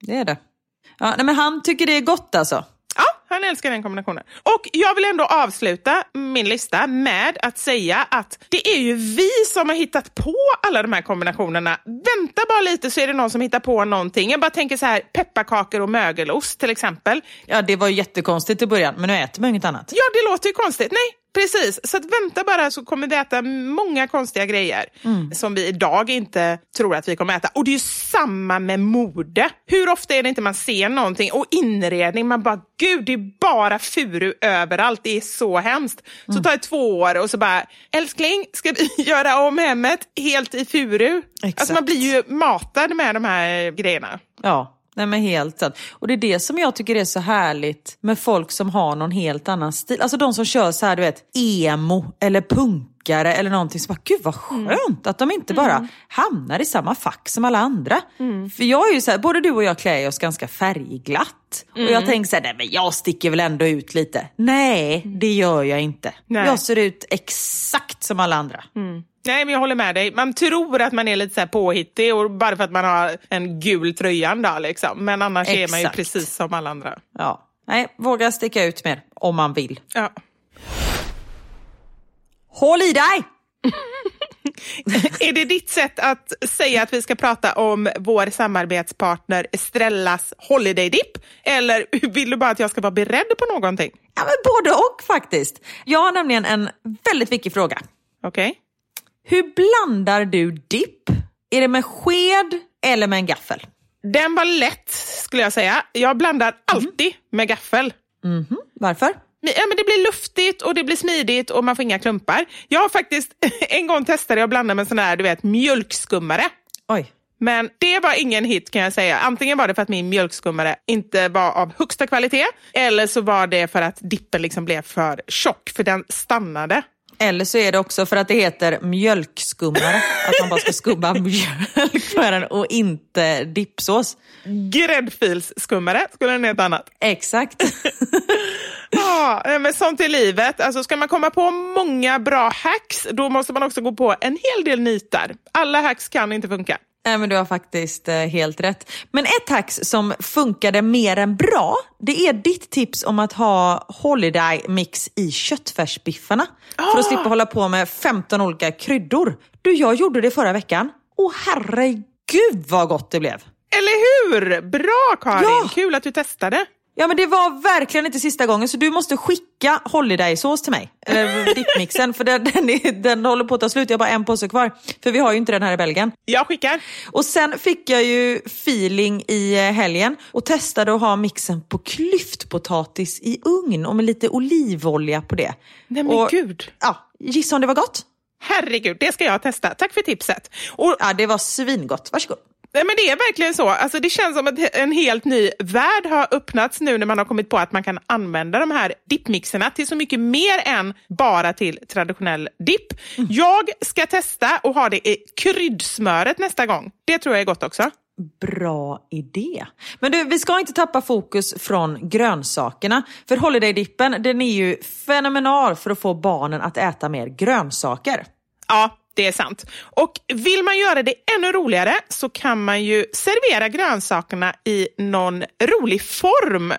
[SPEAKER 1] Det är det. Ja, nej, men han tycker det är gott alltså.
[SPEAKER 2] Ja, han älskar den kombinationen. Och jag vill ändå avsluta min lista med att säga att det är ju vi som har hittat på alla de här kombinationerna. Vänta bara lite så är det någon som hittar på någonting. Jag bara tänker så här, pepparkakor och mögelost till exempel.
[SPEAKER 1] Ja, det var ju jättekonstigt i början, men nu äter man inget annat.
[SPEAKER 2] Ja, det låter ju konstigt. Nej, precis. Så att vänta bara så kommer vi äta många konstiga grejer som vi idag inte tror att vi kommer äta. Och det är samma med mode. Hur ofta är det inte man ser någonting? Och inredning, man bara gud, det är bara furu överallt. Det är så hemskt. Så tar det två år och så bara, älskling, ska vi <laughs> göra om hemmet helt i furu?
[SPEAKER 1] Exakt.
[SPEAKER 2] Alltså man blir ju matad med de här grejerna.
[SPEAKER 1] Ja, nej men helt sant. Och det är det som jag tycker är så härligt med folk som har någon helt annan stil. Alltså de som kör så här, du vet, emo eller punkare eller någonting. Så bara, gud vad skönt att de inte bara hamnar i samma fack som alla andra. För jag är ju så här, både du och jag klär oss ganska färgglatt. Och jag tänker så här, nej men jag sticker väl ändå ut lite. Nej, det gör jag inte.
[SPEAKER 2] Nej.
[SPEAKER 1] Jag ser ut exakt som alla andra.
[SPEAKER 2] Nej, men jag håller med dig. Man tror att man är lite så här påhittig och bara för att man har en gul tröja en dag. Liksom. Men annars är man ju
[SPEAKER 1] Exakt.
[SPEAKER 2] precis som alla andra.
[SPEAKER 1] Ja. Nej, våga sticka ut mer om man vill.
[SPEAKER 2] Ja.
[SPEAKER 1] Håll i dig! <laughs>
[SPEAKER 2] Är det ditt sätt att säga att vi ska prata om vår samarbetspartner Estrellas Holiday Dip? Eller <laughs> vill du bara att jag ska vara beredd på någonting?
[SPEAKER 1] Ja, men både och faktiskt. Jag har nämligen en väldigt viktig fråga.
[SPEAKER 2] Okej?
[SPEAKER 1] Hur blandar du dipp? Är det med sked eller med en gaffel?
[SPEAKER 2] Den var lätt skulle jag säga. Jag blandar alltid med gaffel.
[SPEAKER 1] Varför?
[SPEAKER 2] Men- Ja, men det blir luftigt och det blir smidigt och man får inga klumpar. Jag har faktiskt <laughs> en gång testat att blanda med sån här, du vet, mjölkskummare.
[SPEAKER 1] Oj.
[SPEAKER 2] Men det var ingen hit kan jag säga. Antingen var det för att min mjölkskummare inte var av högsta kvalitet eller så var det för att dippen liksom blev för tjock, för den stannade.
[SPEAKER 1] Eller så är det också för att det heter mjölkskummare. att man bara ska skumma <laughs> mjölk med den och inte dippsås.
[SPEAKER 2] Gräddfilsskummare skulle den heta annat.
[SPEAKER 1] Exakt. <laughs>
[SPEAKER 2] Ja, men sånt är livet. Alltså, ska man komma på många bra hacks, då måste man också gå på en hel del nitar. Alla hacks kan inte funka.
[SPEAKER 1] Nej, men du har faktiskt eh, helt rätt. Men ett hacks som funkade mer än bra, det är ditt tips om att ha holiday mix i köttfärsbiffarna. För att slippa hålla på med 15 olika kryddor. Du, jag gjorde det förra veckan. Och herregud vad gott det blev.
[SPEAKER 2] Eller hur? Bra Karin!
[SPEAKER 1] Ja.
[SPEAKER 2] Kul att du testade.
[SPEAKER 1] Ja men det var verkligen inte sista gången så du måste skicka holiday-sås till mig. Eller dippmixen för den, den, är, den håller på att ta slut. Jag har bara en påse kvar. För vi har ju inte den här i Belgien.
[SPEAKER 2] Jag skickar.
[SPEAKER 1] Och sen fick jag ju feeling i eh, helgen och testade att ha mixen på klyftpotatis i ugn och med lite olivolja på det.
[SPEAKER 2] Nej men
[SPEAKER 1] och,
[SPEAKER 2] gud.
[SPEAKER 1] Ja, gissa om det var gott?
[SPEAKER 2] Herregud, det ska jag testa. Tack för tipset. Och,
[SPEAKER 1] Ja, det var svingott. Varsågod.
[SPEAKER 2] Nej, men det är verkligen så. Alltså, det känns som att en helt ny värld har öppnats nu när man har kommit på att man kan använda de här dippmixerna till så mycket mer än bara till traditionell dipp. Jag ska testa och ha det i kryddsmöret nästa gång. Det tror jag är gott också.
[SPEAKER 1] Bra idé. Men du, vi ska inte tappa fokus från grönsakerna. För Holiday-dippen, den är ju fenomenal för att få barnen att äta mer grönsaker.
[SPEAKER 2] Ja, det är sant. Och vill man göra det ännu roligare så kan man ju servera grönsakerna i någon rolig form.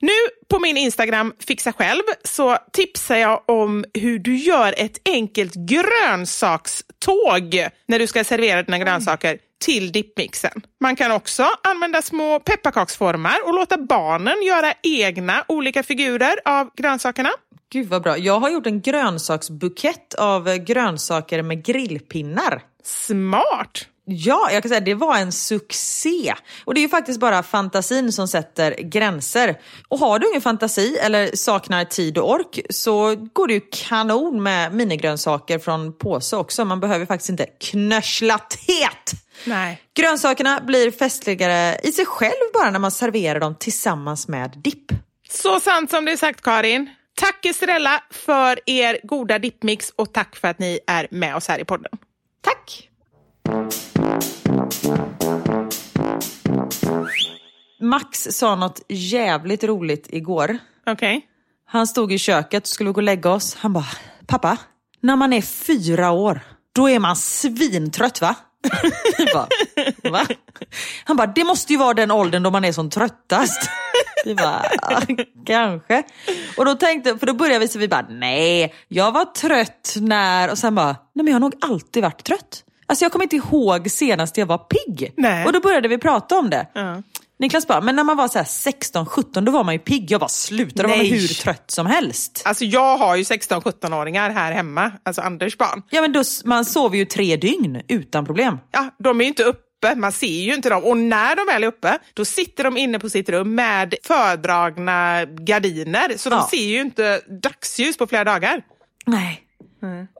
[SPEAKER 2] Nu på min Instagram Fixa själv så tipsar jag om hur du gör ett enkelt grönsakståg när du ska servera dina grönsaker till dippmixen. Man kan också använda små pepparkaksformar och låta barnen göra egna olika figurer av grönsakerna.
[SPEAKER 1] Gud vad bra. Jag har gjort en grönsaksbukett av eh, grönsaker med grillpinnar.
[SPEAKER 2] Smart!
[SPEAKER 1] Ja, jag kan säga det var en succé. Och det är ju faktiskt bara fantasin som sätter gränser. Och har du ingen fantasi eller saknar tid och ork så går det ju kanon med minigrönsaker från påse också. Man behöver faktiskt inte knörsla tät.
[SPEAKER 2] Nej.
[SPEAKER 1] Grönsakerna blir festligare i sig själv bara när man serverar dem tillsammans med dipp.
[SPEAKER 2] Så sant som är sagt Karin. Tack Estrella för er goda dippmix och tack för att ni är med oss här i podden.
[SPEAKER 1] Tack! Max sa något jävligt roligt igår.
[SPEAKER 2] Okej.
[SPEAKER 1] Han stod i köket och skulle gå och lägga oss. Han bara, pappa, när man är fyra år, då är man svintrött va? Vi <laughs> bara, va? Han bara, det måste ju vara den åldern då man är som tröttast. <laughs> Vi bara, "Ja, kanske. Och då tänkte, för då började vi så vi bara, nej, jag var trött när, och sen bara, nej men jag har nog alltid varit trött. Alltså jag kommer inte ihåg senast jag var pigg.
[SPEAKER 2] Nej.
[SPEAKER 1] Och då började vi prata om det.
[SPEAKER 2] Ja.
[SPEAKER 1] Niklas bara, men när man var så här 16-17 då var man ju pigg. Jag bara slutade, då var man hur trött som helst.
[SPEAKER 2] Alltså jag har ju 16-17-åringar här hemma, alltså Anders barn.
[SPEAKER 1] Ja men då, man sover ju tre dygn utan problem.
[SPEAKER 2] Ja, de är ju inte uppe, man ser ju inte dem. Och när de väl är uppe, då sitter de inne på sitt rum med fördragna gardiner. Så de
[SPEAKER 1] Ja.
[SPEAKER 2] ser ju inte dagsljus på flera dagar.
[SPEAKER 1] Nej.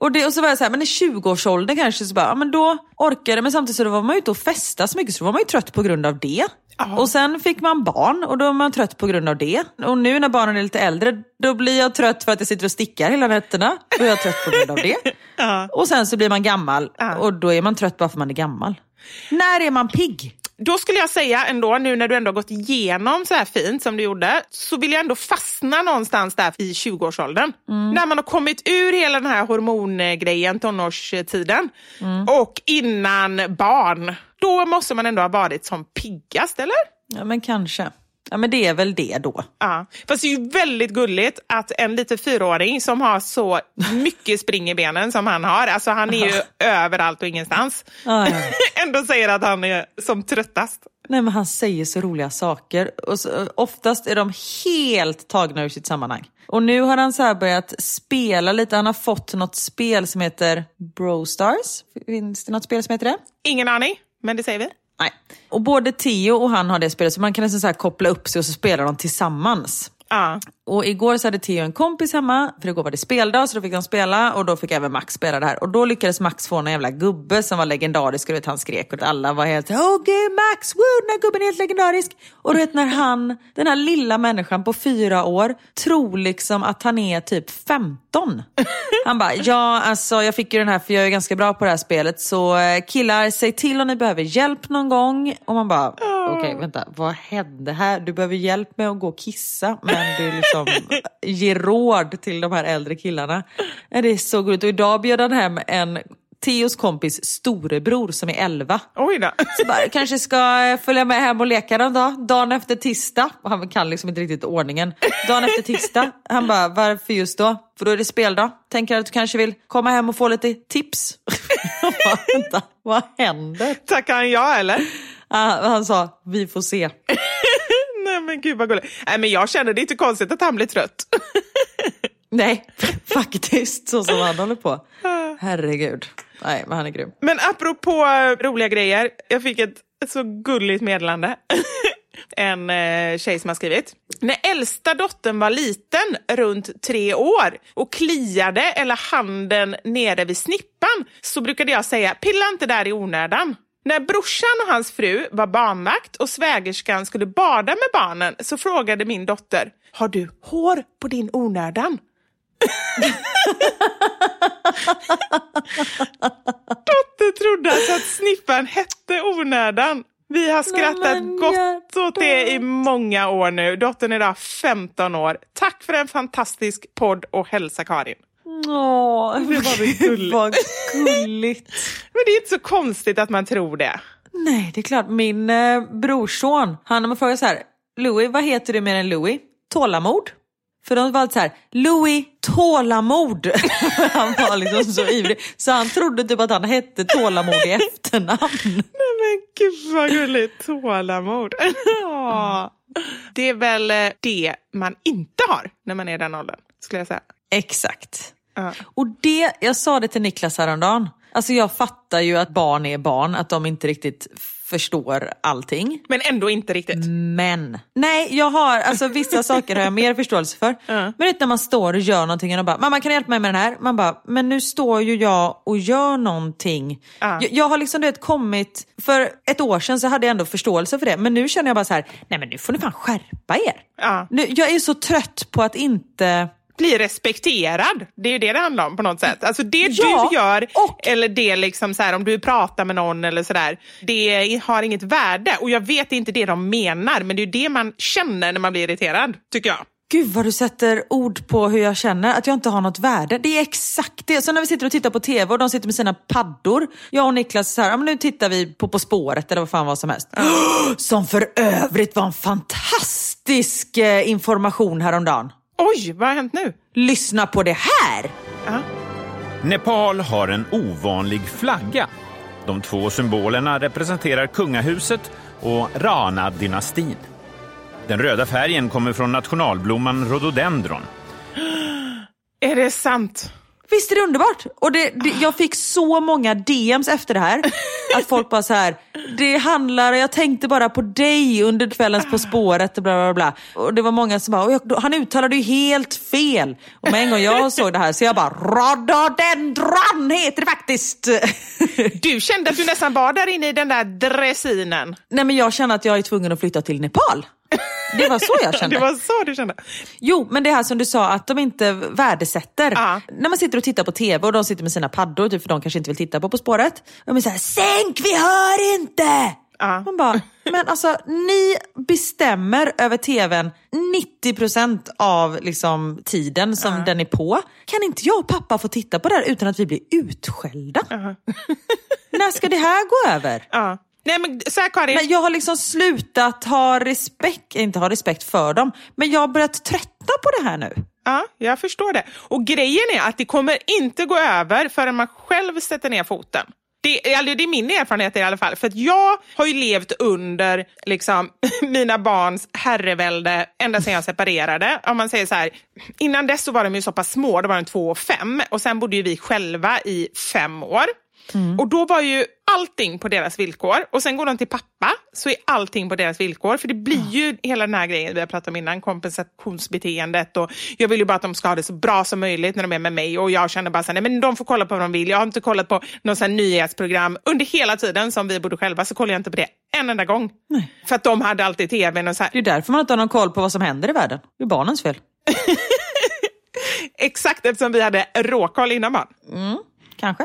[SPEAKER 1] Och, det, och så var jag så här, men i 20-årsåldern kanske så bara, ja, men då orkade men samtidigt så var man ju ute och festade så mycket så då var man ju trött på grund av det.
[SPEAKER 2] Ja.
[SPEAKER 1] Och sen fick man barn och då är man trött på grund av det. Och nu när barnen är lite äldre, då blir jag trött för att jag sitter och stickar hela nätterna. Då är jag trött på grund av det. <laughs> Och sen så blir man gammal
[SPEAKER 2] Ja.
[SPEAKER 1] och då är man trött bara för att man är gammal. När är man pigg?
[SPEAKER 2] Då skulle jag säga ändå, nu när du ändå har gått igenom så här fint som du gjorde, så vill jag ändå fastna någonstans där i 20-årsåldern. När man har kommit ur hela den här hormongrejen, tonårstiden, och innan barn. Då måste man ändå ha varit som piggast, eller?
[SPEAKER 1] Ja men kanske. Ja men det är väl det då.
[SPEAKER 2] Ja. Fast det är ju väldigt gulligt att en liten fyraåring som har så mycket spring i benen som han har, alltså han är ju överallt och ingenstans,
[SPEAKER 1] Ja, ja. <laughs>
[SPEAKER 2] ändå säger att han är som tröttast.
[SPEAKER 1] Nej men han säger så roliga saker. Och så, oftast är de helt tagna ur sitt sammanhang. Och nu har han så börjat spela lite. Han har fått något spel som heter Bro Stars. Finns det något spel som heter det?
[SPEAKER 2] Ingen aning, men det säger vi.
[SPEAKER 1] Nej. Och både Theo och han har det spelet så man kan nästan så koppla upp sig och så spelar de tillsammans.
[SPEAKER 2] Ja.
[SPEAKER 1] Och igår så hade Theo en kompis hemma, för igår var det speldag så då fick de spela och då fick även Max spela det här. Och då lyckades Max få en jävla gubbe som var legendarisk och vet, han skrek och alla var helt Åh gud Max, woo, den här gubben är helt legendarisk. Och du vet när han, den här lilla människan på fyra år, tror liksom att han är typ 15. Han bara, ja alltså jag fick ju den här för jag är ganska bra på det här spelet så eh, killar, säg till om ni behöver hjälp någon gång. Och man bara, okej vänta, vad hände här? Du behöver hjälp med att gå och kissa men du liksom ger råd till de här äldre killarna. Det är så gulligt. Och idag bjöd han hem en Theos kompis storebror som är 11.
[SPEAKER 2] Oj då.
[SPEAKER 1] Så bara, kanske ska eh, följa med hem och leka någon dag. Dagen efter tisdag. Han kan liksom inte riktigt ordningen. Dagen efter tisdag. Han bara, varför just då? För då är det speldag. Tänker att du kanske vill komma hem och få lite tips. <laughs> Bara, vänta, vad händer?
[SPEAKER 2] Tackar han ja eller?
[SPEAKER 1] Ah, Han sa, vi får se.
[SPEAKER 2] Nej men gud vad gulligt. Nej men jag känner det är inte konstigt att han blir trött. <laughs>
[SPEAKER 1] Nej, faktiskt så som han håller på. <laughs> Herregud. Nej, men han är grym.
[SPEAKER 2] Men apropå eh, roliga grejer. Jag fick ett, ett så gulligt meddelande. <laughs> en eh, tjej som har skrivit. När äldsta dottern var liten, runt tre år, och kliade eller handen nere vid snippan så brukade jag säga pilla inte där i onödan. När brorsan och hans fru var barnvakt och svägerskan skulle bada med barnen så frågade min dotter Har du hår på din onödan? <laughs> Dotter trodde alltså att snippan hette onödan. Vi har skrattat gott åt det i många år nu. Dottern är idag 15 år. Tack för en fantastisk podd och hälsa Karin.
[SPEAKER 1] Åh,
[SPEAKER 2] Det var gulligt.
[SPEAKER 1] vad gulligt.
[SPEAKER 2] Men det är inte så konstigt att man tror det.
[SPEAKER 1] Nej, det är klart. Min eh, brorson, han har man frågat så här, Louis, vad heter du mer än Louis? Tålamod. För de var alltid så här, Louis tålamod. <laughs> han var liksom så ivrig. Så han trodde typ att han hette tålamod i efternamn.
[SPEAKER 2] Nej men gud vad gulligt. Tålamod. <laughs> Ja. Det är väl eh, det man inte har när man är i den åldern, skulle jag säga.
[SPEAKER 1] Exakt.
[SPEAKER 2] Ja.
[SPEAKER 1] Och det, jag sa det till Niklas häromdagen. Alltså jag fattar ju att barn är barn, att de inte riktigt förstår allting.
[SPEAKER 2] Men ändå inte riktigt.
[SPEAKER 1] Men, nej jag har, alltså vissa <laughs> saker har jag mer förståelse för. Men vet, när man står och gör någonting och de bara, mamma kan du hjälpa mig med den här? Man bara, men nu står ju jag och gör någonting.
[SPEAKER 2] Ja.
[SPEAKER 1] Jag, jag har liksom du vet, kommit, för ett år sedan så hade jag ändå förståelse för det. Men nu känner jag bara så här, nej men nu får ni fan skärpa er.
[SPEAKER 2] Ja.
[SPEAKER 1] Nu, jag är så trött på att inte
[SPEAKER 2] Bli respekterad. Det är ju det det handlar om på något sätt. Alltså det
[SPEAKER 1] Ja,
[SPEAKER 2] du gör,
[SPEAKER 1] och-
[SPEAKER 2] eller det liksom så här, om du pratar med någon eller sådär, det har inget värde. Och jag vet inte det de menar, men det är det man känner när man blir irriterad, tycker jag.
[SPEAKER 1] Gud vad du sätter ord på hur jag känner, att jag inte har något värde. Det är exakt det. Så när vi sitter och tittar på tv och de sitter med sina paddor. Jag och Niklas så här, ja, men nu tittar vi på På spåret eller vad fan vad som helst. <gasps> Som för övrigt var en fantastisk eh, information häromdagen.
[SPEAKER 2] Oj, vad har hänt nu?
[SPEAKER 1] Lyssna på det här!
[SPEAKER 3] Nepal har en ovanlig flagga. De två symbolerna representerar kungahuset och Rana-dynastin. Den röda färgen kommer från nationalblomman rhododendron. <gasps>
[SPEAKER 2] Är det sant?
[SPEAKER 1] Visst är det underbart? Och det, det, jag fick så många DMs efter det här. Att folk bara så här, det handlar, jag tänkte bara på dig under kvällens På spåret och bla bla bla. Och det var många som bara, jag, han uttalade ju helt fel. Och med en gång jag såg det här så jag bara, rhododendron heter det faktiskt.
[SPEAKER 2] Du kände att du nästan var där inne i den där dressinen.
[SPEAKER 1] Nej men jag känner att jag är tvungen att flytta till Nepal. Det var så jag kände.
[SPEAKER 2] Det var så du kände?
[SPEAKER 1] Jo, men det här som du sa att de inte värdesätter.
[SPEAKER 2] Ja.
[SPEAKER 1] När man sitter och tittar på tv och de sitter med sina paddor, typ, för de kanske inte vill titta på På spåret. De är så här, sänk vi hör inte!
[SPEAKER 2] Ja.
[SPEAKER 1] Man bara, men alltså ni bestämmer över tvn 90% av liksom, tiden som den är på. Kan inte jag och pappa få titta på det här utan att vi blir utskällda? <laughs> När ska det här gå över?
[SPEAKER 2] Ja. Nej men så här Karin,
[SPEAKER 1] Men jag har liksom slutat ha respekt, inte ha respekt för dem, men jag har börjat tröttna på det här nu.
[SPEAKER 2] Ja, jag förstår det. Och grejen är att det kommer inte gå över förrän man själv sätter ner foten. Det, eller det är min erfarenhet i alla fall. För jag har ju levt under liksom, <laughs> mina barns herrevälde ända sedan jag separerade. Om man säger så här, innan dess så var de ju så pass små, då var de två och fem. Och sen bodde ju vi själva i fem år. Och då var ju allting på deras villkor. Och sen går de till pappa, så är allting på deras villkor. För det blir ju hela den här grejen vi har pratat om innan, kompensationsbeteendet. Och jag vill ju bara att de ska ha det så bra som möjligt när de är med mig. Och jag känner bara så här, nej men de får kolla på vad de vill. Jag har inte kollat på sån här nyhetsprogram. Under hela tiden som vi bodde själva så kollade jag inte på det en enda gång. För att de hade alltid tvn och så här.
[SPEAKER 1] Det är därför man inte har någon koll på vad som händer i världen. Det är barnens fel. <laughs>
[SPEAKER 2] Exakt eftersom vi hade råkoll innan barn.
[SPEAKER 1] Kanske.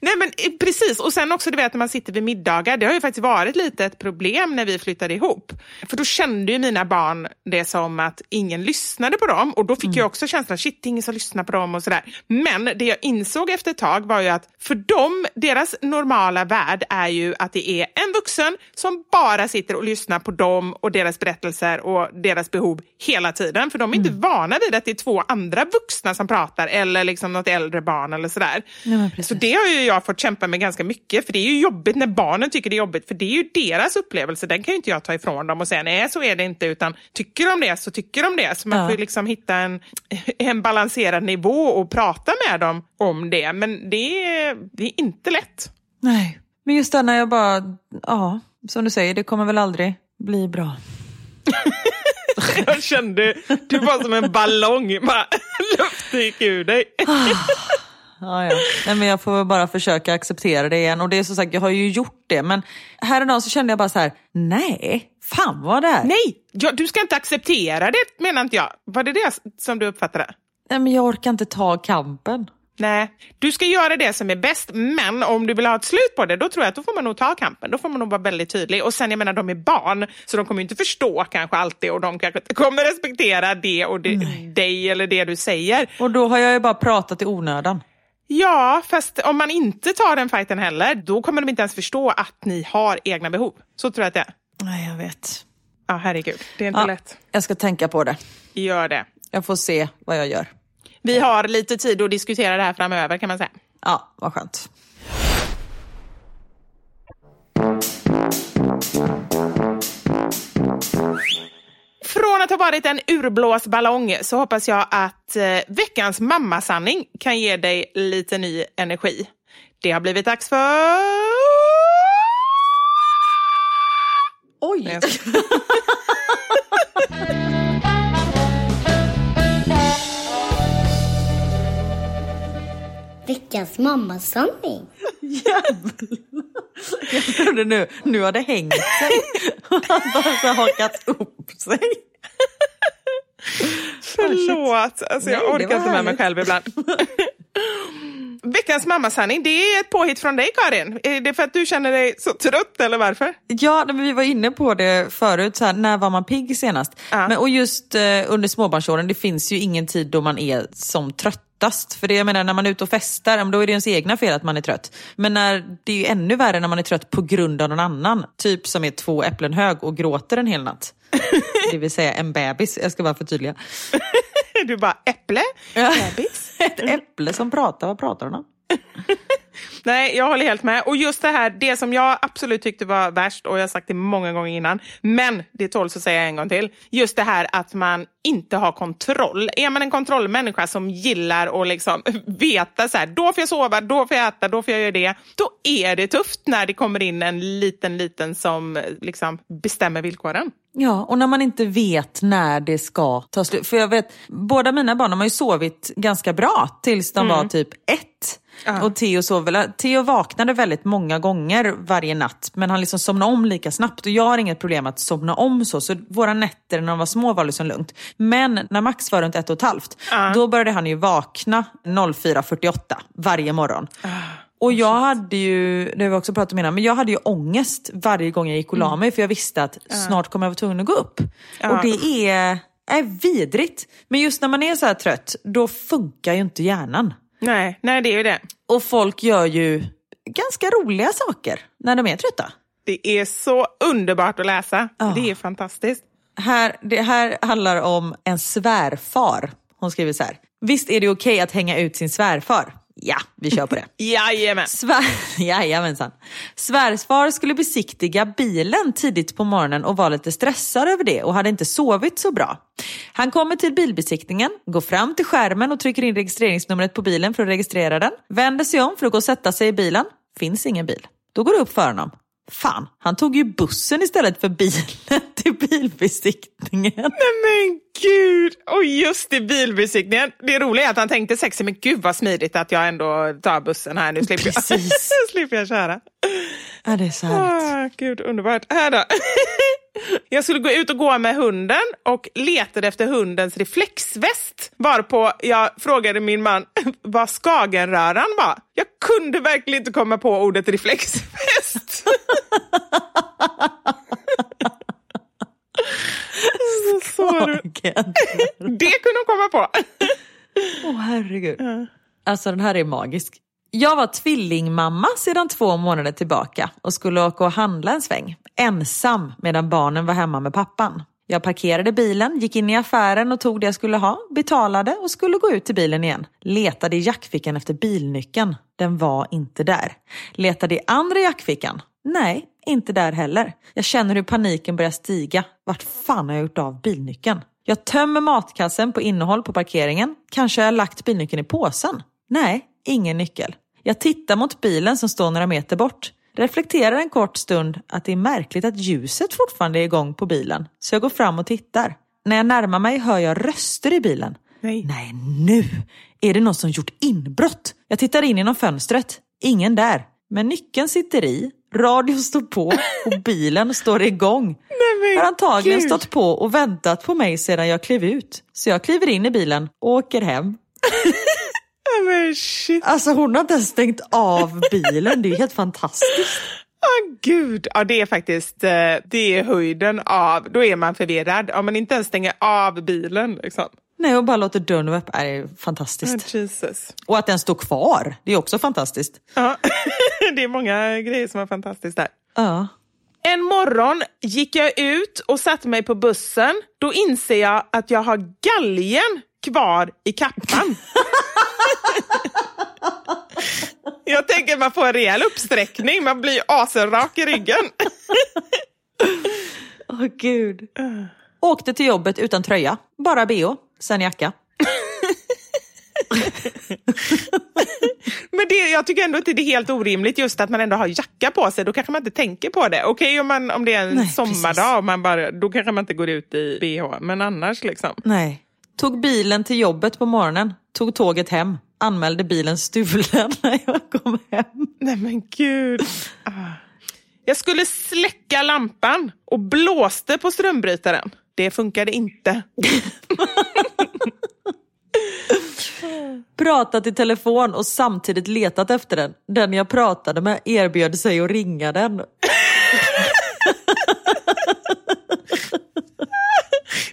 [SPEAKER 2] Nej men eh, precis, och sen också du vet när man sitter vid middagar, det har ju faktiskt varit lite ett problem när vi flyttade ihop. För då kände ju mina barn det som att ingen lyssnade på dem och då fick jag också känslan, shit det är ingen som lyssnar på dem och sådär. Men det jag insåg efter ett tag var ju att för dem, deras normala värld är ju att det är en vuxen som bara sitter och lyssnar på dem och deras berättelser och deras behov hela tiden. För de är inte vana vid att det är två andra vuxna som pratar eller liksom något äldre barn eller sådär.
[SPEAKER 1] Nej.
[SPEAKER 2] Så det har ju jag fått kämpa med ganska mycket, för det är ju jobbigt när barnen tycker det är jobbigt, för det är ju deras upplevelse, den kan ju inte jag ta ifrån dem och säga nej så är det inte, utan tycker de det så tycker de det. Så man
[SPEAKER 1] Ja.
[SPEAKER 2] får ju liksom hitta en, <laughs> en balanserad nivå och prata med dem om det, men det är, det är inte lätt.
[SPEAKER 1] Nej. Men just det när jag bara, ja, som du säger, det kommer väl aldrig bli bra. <laughs>
[SPEAKER 2] Jag kände, du var som en ballong, bara <laughs> luften gick ur dig.
[SPEAKER 1] Ja, ja. Nej, men jag får bara försöka acceptera det igen. Och det är som sagt, jag har ju gjort det. Men här och så kände jag bara så här, nej, fan vad det är.
[SPEAKER 2] Nej, ja, du ska inte acceptera det menar inte jag. Var det det som du uppfattade?
[SPEAKER 1] Nej, men jag orkar inte ta kampen.
[SPEAKER 2] Nej, du ska göra det som är bäst, men om du vill ha ett slut på det, då tror jag att då får man nog ta kampen. Då får man nog vara väldigt tydlig. Och sen, jag menar, de är barn, så de kommer inte förstå kanske alltid och de kanske inte kommer respektera det och det, dig eller det du säger.
[SPEAKER 1] Och då har jag ju bara pratat i onödan.
[SPEAKER 2] Ja, fast om man inte tar den fighten heller, då kommer de inte ens förstå att ni har egna behov. Så tror jag att det är.
[SPEAKER 1] Nej, jag vet.
[SPEAKER 2] Ja, herregud. Det är inte
[SPEAKER 1] Ja,
[SPEAKER 2] lätt.
[SPEAKER 1] jag ska tänka på det.
[SPEAKER 2] Gör det.
[SPEAKER 1] Jag får se vad jag gör.
[SPEAKER 2] Vi har lite tid att diskutera det här framöver kan man säga.
[SPEAKER 1] Ja, vad skönt.
[SPEAKER 2] Från att ha varit en urblåsballong så hoppas jag att eh, veckans mammasanning kan ge dig lite ny energi. Det har blivit dags för...
[SPEAKER 1] Oj! <laughs>
[SPEAKER 4] Veckans mammasanning.
[SPEAKER 1] Jag <laughs> trodde nu, nu har det hängt sig. <laughs> alltså hakat upp sig.
[SPEAKER 2] Förlåt, alltså, jag
[SPEAKER 1] Nej, det
[SPEAKER 2] orkar inte med mig
[SPEAKER 1] härligt.
[SPEAKER 2] själv ibland. <laughs> Veckans mammasanning, det är ett påhitt från dig Karin. Är det för att du känner dig så trött eller varför?
[SPEAKER 1] Ja, men vi var inne på det förut, så här, när var man pigg senast?
[SPEAKER 2] Ja.
[SPEAKER 1] Men, och just eh, under småbarnsåren, det finns ju ingen tid då man är som tröttast. För det jag menar, när man är ute och festar, då är det ens egna fel att man är trött. Men när, det är ju ännu värre när man är trött på grund av någon annan. Typ som är två äpplen hög och gråter en hel natt. <laughs> det vill säga en bebis, jag ska bara förtydliga.
[SPEAKER 2] Du bara, äpple? Bebis? <laughs>
[SPEAKER 1] Ett äpple som pratar, vad pratar hon om? <laughs>
[SPEAKER 2] Nej, jag håller helt med. Och just det här, det som jag absolut tyckte var värst, och jag har sagt det många gånger innan, men det tåls att säga en gång till. Just det här att man inte har kontroll. Är man en kontrollmänniska som gillar att liksom <laughs> veta så här, då får jag sova, då får jag äta, då får jag göra det. Då är det tufft när det kommer in en liten, liten som liksom bestämmer villkoren.
[SPEAKER 1] Ja, och när man inte vet när det ska ta slut. För jag vet, båda mina barn de har ju sovit ganska bra tills de var typ ett. Och Theo, sov Theo vaknade väldigt många gånger varje natt men han liksom somnade om lika snabbt och jag har inget problem att somna om så. Så våra nätter när de var små var liksom lugnt. Men när Max var runt ett och ett halvt, då började han ju vakna 04.48 varje morgon. Och jag hade ju, det har vi också pratat om innan, men jag hade ju ångest varje gång jag gick och la mig för jag visste att snart kommer jag vara tvungen att gå upp. Och det är, är vidrigt. Men just när man är så här trött, då funkar ju inte hjärnan.
[SPEAKER 2] Nej, nej, det är ju det.
[SPEAKER 1] Och folk gör ju ganska roliga saker när de är trötta.
[SPEAKER 2] Det är så underbart att läsa.
[SPEAKER 1] Ja.
[SPEAKER 2] Det är fantastiskt.
[SPEAKER 1] Här, det här handlar om en svärfar. Hon skriver så här. Visst är det okej att hänga ut sin svärfar? Ja, vi kör på det. <laughs>
[SPEAKER 2] Jajamän.
[SPEAKER 1] Svär... <laughs> Jajamensan. Svärsfar skulle besiktiga bilen tidigt på morgonen och var lite stressad över det och hade inte sovit så bra. Han kommer till bilbesiktningen, går fram till skärmen och trycker in registreringsnumret på bilen för att registrera den. Vänder sig om för att gå och sätta sig i bilen. Finns ingen bil. Då går det upp för honom. Fan, han tog ju bussen istället för bilen <laughs> till bilbesiktningen.
[SPEAKER 2] Men gud! Och just i bilbesiktningen. Det roliga är att han tänkte sexy, men gud vad smidigt att jag ändå tar bussen här. Nu slipper jag, <laughs>
[SPEAKER 1] Precis.
[SPEAKER 2] slipper jag köra.
[SPEAKER 1] Ja, det är så härligt.
[SPEAKER 2] Ah, gud, underbart. Här då. <laughs> Jag skulle gå ut och gå med hunden och letade efter hundens reflexväst. Varpå jag frågade min man <laughs> vad skagenröran var. Jag kunde verkligen inte komma på ordet reflexväst. <laughs> Så. <laughs> Det kunde hon komma på.
[SPEAKER 1] Åh herregud. Alltså den här är magisk. Jag var tvillingmamma sedan två månader tillbaka och skulle åka och handla en sväng. Ensam medan barnen var hemma med pappan. Jag parkerade bilen, gick in i affären och tog det jag skulle ha, betalade och skulle gå ut till bilen igen. Letade i jackfickan efter bilnyckeln. Den var inte där. Letade i andra jackfickan. Nej, inte där heller. Jag känner hur paniken börjar stiga. Vart fan har jag gjort av bilnyckeln? Jag tömmer matkassen på innehåll på parkeringen. Kanske har jag lagt bilnyckeln i påsen? Nej, ingen nyckel. Jag tittar mot bilen som står några meter bort. Reflekterar en kort stund att det är märkligt att ljuset fortfarande är igång på bilen. Så jag går fram och tittar. När jag närmar mig hör jag röster i bilen.
[SPEAKER 2] Nej.
[SPEAKER 1] Nej, nu är det någon som gjort inbrott. Jag tittar in genom fönstret. Ingen där. Men nyckeln sitter i, radion står på och <laughs> bilen står igång. har antagligen
[SPEAKER 2] gud.
[SPEAKER 1] stått på och väntat på mig sedan jag klev ut. Så jag kliver in i bilen och åker hem. <laughs>
[SPEAKER 2] Ja, Men shit.
[SPEAKER 1] Alltså hon har inte ens stängt av bilen. Det är helt fantastiskt.
[SPEAKER 2] Åh gud, ja, det är faktiskt eh, det är höjden av, då är man förvirrad. Om man inte ens stänger av bilen. Liksom.
[SPEAKER 1] Nej, och bara låter dörren vara öppen. Det är fantastiskt.
[SPEAKER 2] Oh, Jesus.
[SPEAKER 1] Och att den står kvar, det är också fantastiskt.
[SPEAKER 2] Ja. <laughs> det är många grejer som är fantastiskt där.
[SPEAKER 1] Ja.
[SPEAKER 2] En morgon gick jag ut och satte mig på bussen. Då inser jag att jag har galgen kvar i kappan. <laughs> jag tänker man får en rejäl uppsträckning. Man blir asenrak i ryggen. <laughs>
[SPEAKER 1] Åh gud. Åkte till jobbet utan tröja, bara bh, sen jacka.
[SPEAKER 2] Men det, jag tycker ändå inte det är helt orimligt just att man ändå har jacka på sig. Då kanske man inte tänker på det. Okej om, om det är en
[SPEAKER 1] Nej,
[SPEAKER 2] sommardag, man bara, då kanske man inte går ut i bh. Men annars liksom.
[SPEAKER 1] Nej. Tog bilen till jobbet på morgonen, tog tåget hem, anmälde bilen stulen <laughs> när jag kom hem.
[SPEAKER 2] Nej men gud. Ah. Jag skulle släcka lampan och blåste på strömbrytaren. Det funkade inte. <laughs>
[SPEAKER 1] Pratat i telefon och samtidigt letat efter den. Den jag pratade med erbjöd sig att ringa den. <laughs>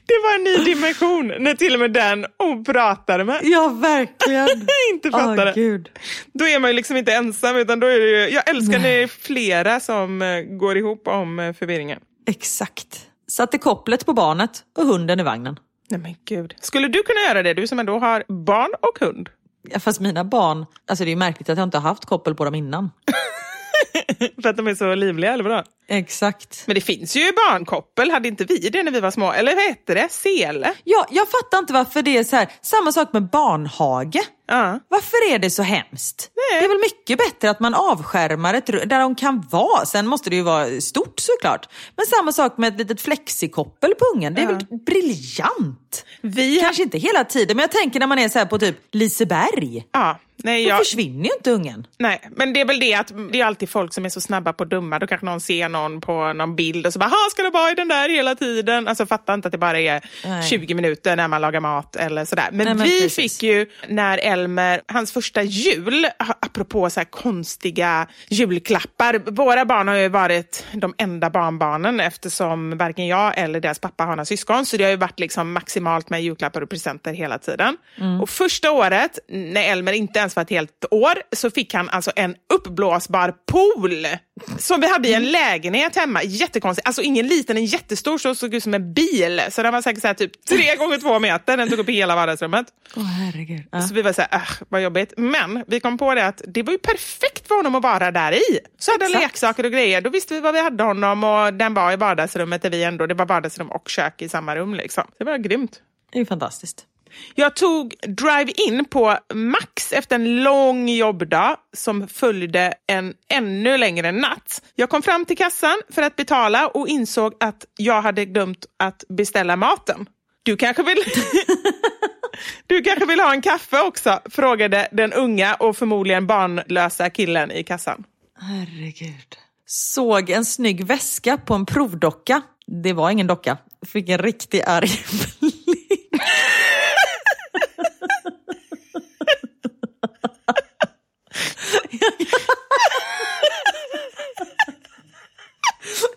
[SPEAKER 2] Det var en ny dimension när till och med den hon pratade med
[SPEAKER 1] Ja, verkligen. <laughs>
[SPEAKER 2] inte fattade.
[SPEAKER 1] Åh, gud.
[SPEAKER 2] Då är man ju liksom inte ensam utan då är det ju, jag älskar när det är flera som eh, går ihop om eh, förvirringen.
[SPEAKER 1] Exakt. Satte kopplet på barnet och hunden i vagnen.
[SPEAKER 2] Nej men gud. Skulle du kunna göra det, du som ändå har barn och hund?
[SPEAKER 1] Ja, fast mina barn, alltså det är ju märkligt att jag inte har haft koppel på dem innan. <laughs>
[SPEAKER 2] För att de är så livliga, eller vadå?
[SPEAKER 1] Exakt.
[SPEAKER 2] Men det finns ju barnkoppel, hade inte vi det när vi var små? Eller vad hette det? Sele?
[SPEAKER 1] Ja, jag fattar inte varför det är så här. Samma sak med barnhage.
[SPEAKER 2] Ja.
[SPEAKER 1] Varför är det så hemskt?
[SPEAKER 2] Nej.
[SPEAKER 1] Det är väl mycket bättre att man avskärmar ett rum där de kan vara. Sen måste det ju vara stort såklart. Men samma sak med ett litet flexikoppel på ungen. Det är väl briljant?
[SPEAKER 2] Vi
[SPEAKER 1] Kanske inte hela tiden, men jag tänker när man är så här på typ Liseberg.
[SPEAKER 2] Ja, nej,
[SPEAKER 1] Då
[SPEAKER 2] jag,
[SPEAKER 1] försvinner ju inte ungen.
[SPEAKER 2] nej, men det är väl det att det är alltid folk som är så snabba på att dumma. Då kanske någon ser någon på någon bild och så bara, "Ha, ska du vara i den där hela tiden? Alltså fattar inte att det bara är
[SPEAKER 1] Nej.
[SPEAKER 2] 20 minuter när man lagar mat eller sådär. Men,
[SPEAKER 1] Nej, men
[SPEAKER 2] vi
[SPEAKER 1] precis.
[SPEAKER 2] fick ju när Elmer, hans första jul, apropå så konstiga julklappar. Våra barn har ju varit de enda barnbarnen eftersom varken jag eller deras pappa har några syskon. Så det har ju varit liksom maximalt med julklappar och presenter hela tiden.
[SPEAKER 1] Mm.
[SPEAKER 2] Och första året, när Elmer inte ens var ett helt år, så fick han alltså en uppblåsbar pool som vi hade i en lägenhet hemma. Jättekonstigt. Alltså ingen liten, en jättestor så såg ut som en bil. Så den var säkert så här, typ tre <laughs> gånger två meter. Den tog upp hela vardagsrummet.
[SPEAKER 1] Åh herregud. Ja.
[SPEAKER 2] Så vi var så här, äh, vad jobbigt. Men vi kom på det att det var ju perfekt för honom att vara där i. Så hade han
[SPEAKER 1] Exakt.
[SPEAKER 2] leksaker och grejer. Då visste vi var vi hade honom och den var i vardagsrummet där vi ändå, det var vardagsrum och kök i samma rum. Liksom. Det var grymt.
[SPEAKER 1] Det är fantastiskt.
[SPEAKER 2] Jag tog drive-in på Max efter en lång jobbdag som följde en ännu längre natt. Jag kom fram till kassan för att betala och insåg att jag hade glömt att beställa maten. Du kanske vill... <laughs> Du kanske vill ha en kaffe också? frågade den unga och förmodligen barnlösa killen i kassan.
[SPEAKER 1] Herregud. Såg en snygg väska på en provdocka. Det var ingen docka. Fick en riktig arg <laughs> blick.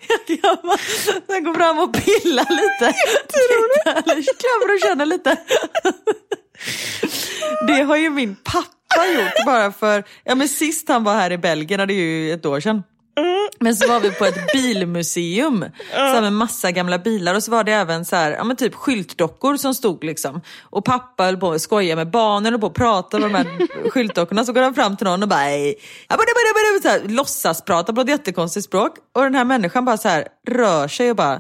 [SPEAKER 1] Jag kan bara- jag går fram och pillar lite. Jätteroligt. Klämmer och känner lite. Det har ju min pappa gjort bara för, ja men sist han var här i Belgien, det är ju ett år sedan. Men så var vi på ett bilmuseum så med massa gamla bilar och så var det även så här, ja, men typ skyltdockor som stod liksom. Och pappa höll på att skoja med barnen och på att prata med de här <laughs> skyltdockorna. Så går han fram till någon och bara så här, låtsas prata på ett jättekonstigt språk. Och den här människan bara så här rör sig och bara,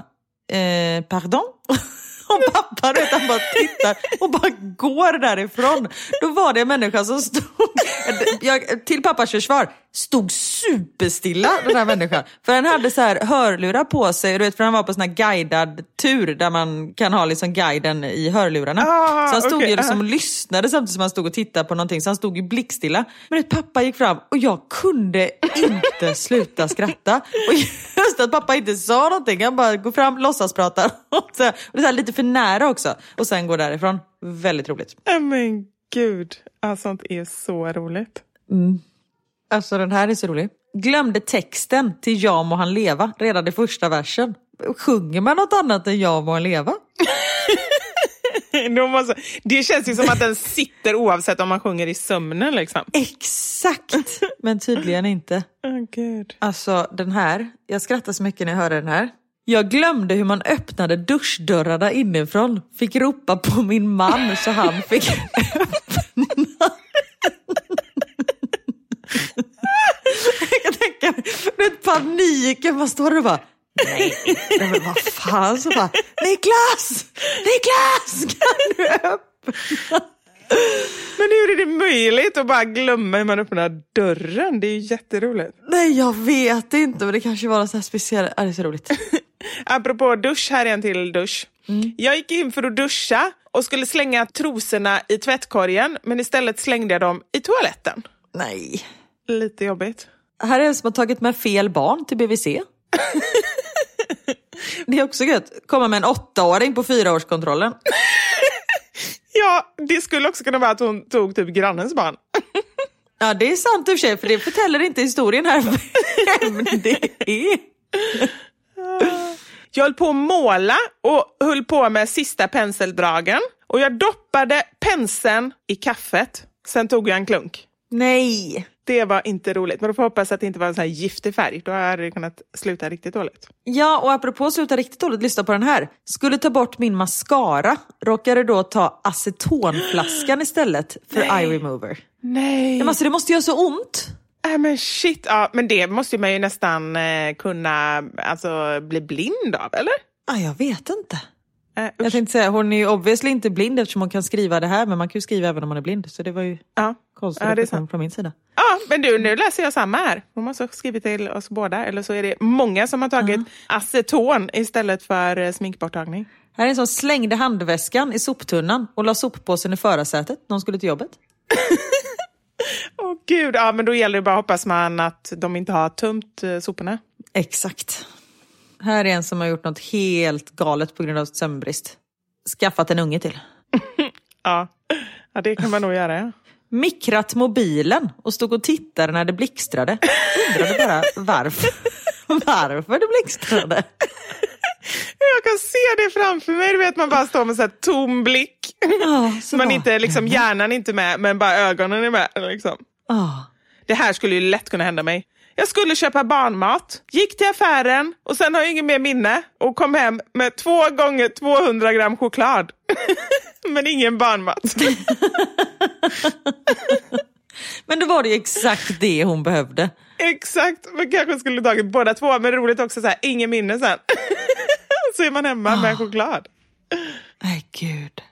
[SPEAKER 1] eh, pardon? <laughs> Och pappa vet, han bara tittar och bara går därifrån. Då var det en människa som stod, jag, till pappas försvar, stod superstilla den här människan. För han hade så här hörlurar på sig, du vet, för han var på sån här guidad tur där man kan ha liksom guiden i hörlurarna.
[SPEAKER 2] Ah,
[SPEAKER 1] så han stod
[SPEAKER 2] okej,
[SPEAKER 1] ju liksom
[SPEAKER 2] ah.
[SPEAKER 1] och lyssnade samtidigt som han stod och tittade på någonting. Så han stod ju blickstilla. Men vet, pappa gick fram och jag kunde inte sluta skratta. Och just att pappa inte sa någonting. Han bara går fram, låtsas prata <laughs> och, så, och det är så lite för nära också. Och sen går därifrån. Väldigt roligt.
[SPEAKER 2] Men gud, alltså, sånt är så roligt.
[SPEAKER 1] Alltså den här är så rolig. Glömde texten till Jag må han leva redan i första versen. Sjunger man något annat än Jag må han leva? <laughs>
[SPEAKER 2] De måste, det känns ju som att den sitter oavsett om man sjunger i sömnen. Liksom.
[SPEAKER 1] Exakt, men tydligen inte. <laughs>
[SPEAKER 2] Oh, Gud.
[SPEAKER 1] Alltså den här, jag skrattar så mycket när jag hörde den här. Jag glömde hur man öppnade duschdörrarna inifrån. Fick ropa på min man så han fick öppna. jag kan tänka mig, paniken, man står där och bara Nej, nej men vad fan så bara Niklas! Niklas! Kan du öppna?
[SPEAKER 2] Men hur är det möjligt att bara glömma hur man öppnar dörren? Det är ju jätteroligt.
[SPEAKER 1] Nej jag vet inte men det kanske var något så här speciellt, ja, det är så roligt.
[SPEAKER 2] Apropå dusch, här är en till dusch. Jag gick in för att duscha och skulle slänga trosorna i tvättkorgen men istället slängde jag dem i toaletten.
[SPEAKER 1] Nej.
[SPEAKER 2] Lite jobbigt.
[SPEAKER 1] Här är en som har tagit med fel barn till BVC. <laughs> Det är också gött. Komma med en åttaåring på fyraårskontrollen. <laughs>
[SPEAKER 2] Ja, det skulle också kunna vara att hon tog typ grannens barn. <laughs>
[SPEAKER 1] Ja det är sant i och för sig för det förtäller inte historien här vem det är.
[SPEAKER 2] Jag höll på att måla och höll på med sista penseldragen och jag doppade penseln i kaffet. Sen tog jag en klunk.
[SPEAKER 1] Nej.
[SPEAKER 2] Det var inte roligt, men då får jag hoppas att det inte var en sån här giftig färg. Då hade det kunnat sluta riktigt dåligt.
[SPEAKER 1] Ja och apropå sluta riktigt dåligt, lyssna på den här. Skulle ta bort min mascara, råkade då ta acetonflaskan istället för eye remover.
[SPEAKER 2] Nej.
[SPEAKER 1] Men alltså det måste göra så ont.
[SPEAKER 2] Äh, men shit, ja, men det måste man ju nästan eh, kunna alltså, bli blind av, eller?
[SPEAKER 1] Ah, jag vet inte.
[SPEAKER 2] Äh,
[SPEAKER 1] Jag tänkte säga, hon är ju obviously inte blind eftersom hon kan skriva det här, men man kan ju skriva även om man är blind. Så det var ju
[SPEAKER 2] ja.
[SPEAKER 1] konstigt
[SPEAKER 2] Ja, det är
[SPEAKER 1] från min sida.
[SPEAKER 2] ja, men du, nu läser jag samma här. Hon måste ha skrivit till oss båda, eller så är det många som har tagit aceton istället för eh, sminkborttagning.
[SPEAKER 1] Här är en som slängde handväskan i soptunnan och la soppåsen i förarsätet när hon skulle till jobbet. <laughs> <laughs>
[SPEAKER 2] Åh gud, ja men då gäller det bara hoppas man att de inte har tömt eh, soporna.
[SPEAKER 1] Exakt. Här är en som har gjort något helt galet på grund av sömnbrist. Skaffat en unge till. <laughs>
[SPEAKER 2] Ja, ja det kan man nog göra. Ja.
[SPEAKER 1] Mikrat mobilen och stod och tittade när det blixtrade. Undrade bara varför. <laughs> Varför det blixtrade.
[SPEAKER 2] Jag kan se det framför mig, du vet man bara står med så här tom blick.
[SPEAKER 1] Så <laughs>
[SPEAKER 2] man inte, liksom, hjärnan är inte med, men bara ögonen är med. Liksom.
[SPEAKER 1] Ja.
[SPEAKER 2] Det här skulle ju lätt kunna hända mig. Jag skulle köpa barnmat, gick till affären och sen har jag inget mer minne och kom hem med två gånger 200 gram choklad. <laughs> Men ingen barnmat. <laughs>
[SPEAKER 1] Men då var det ju exakt det hon behövde.
[SPEAKER 2] Exakt, man kanske skulle tagit båda två. Men roligt också, så här, ingen minne sen. så är man hemma med choklad.
[SPEAKER 1] Nej gud.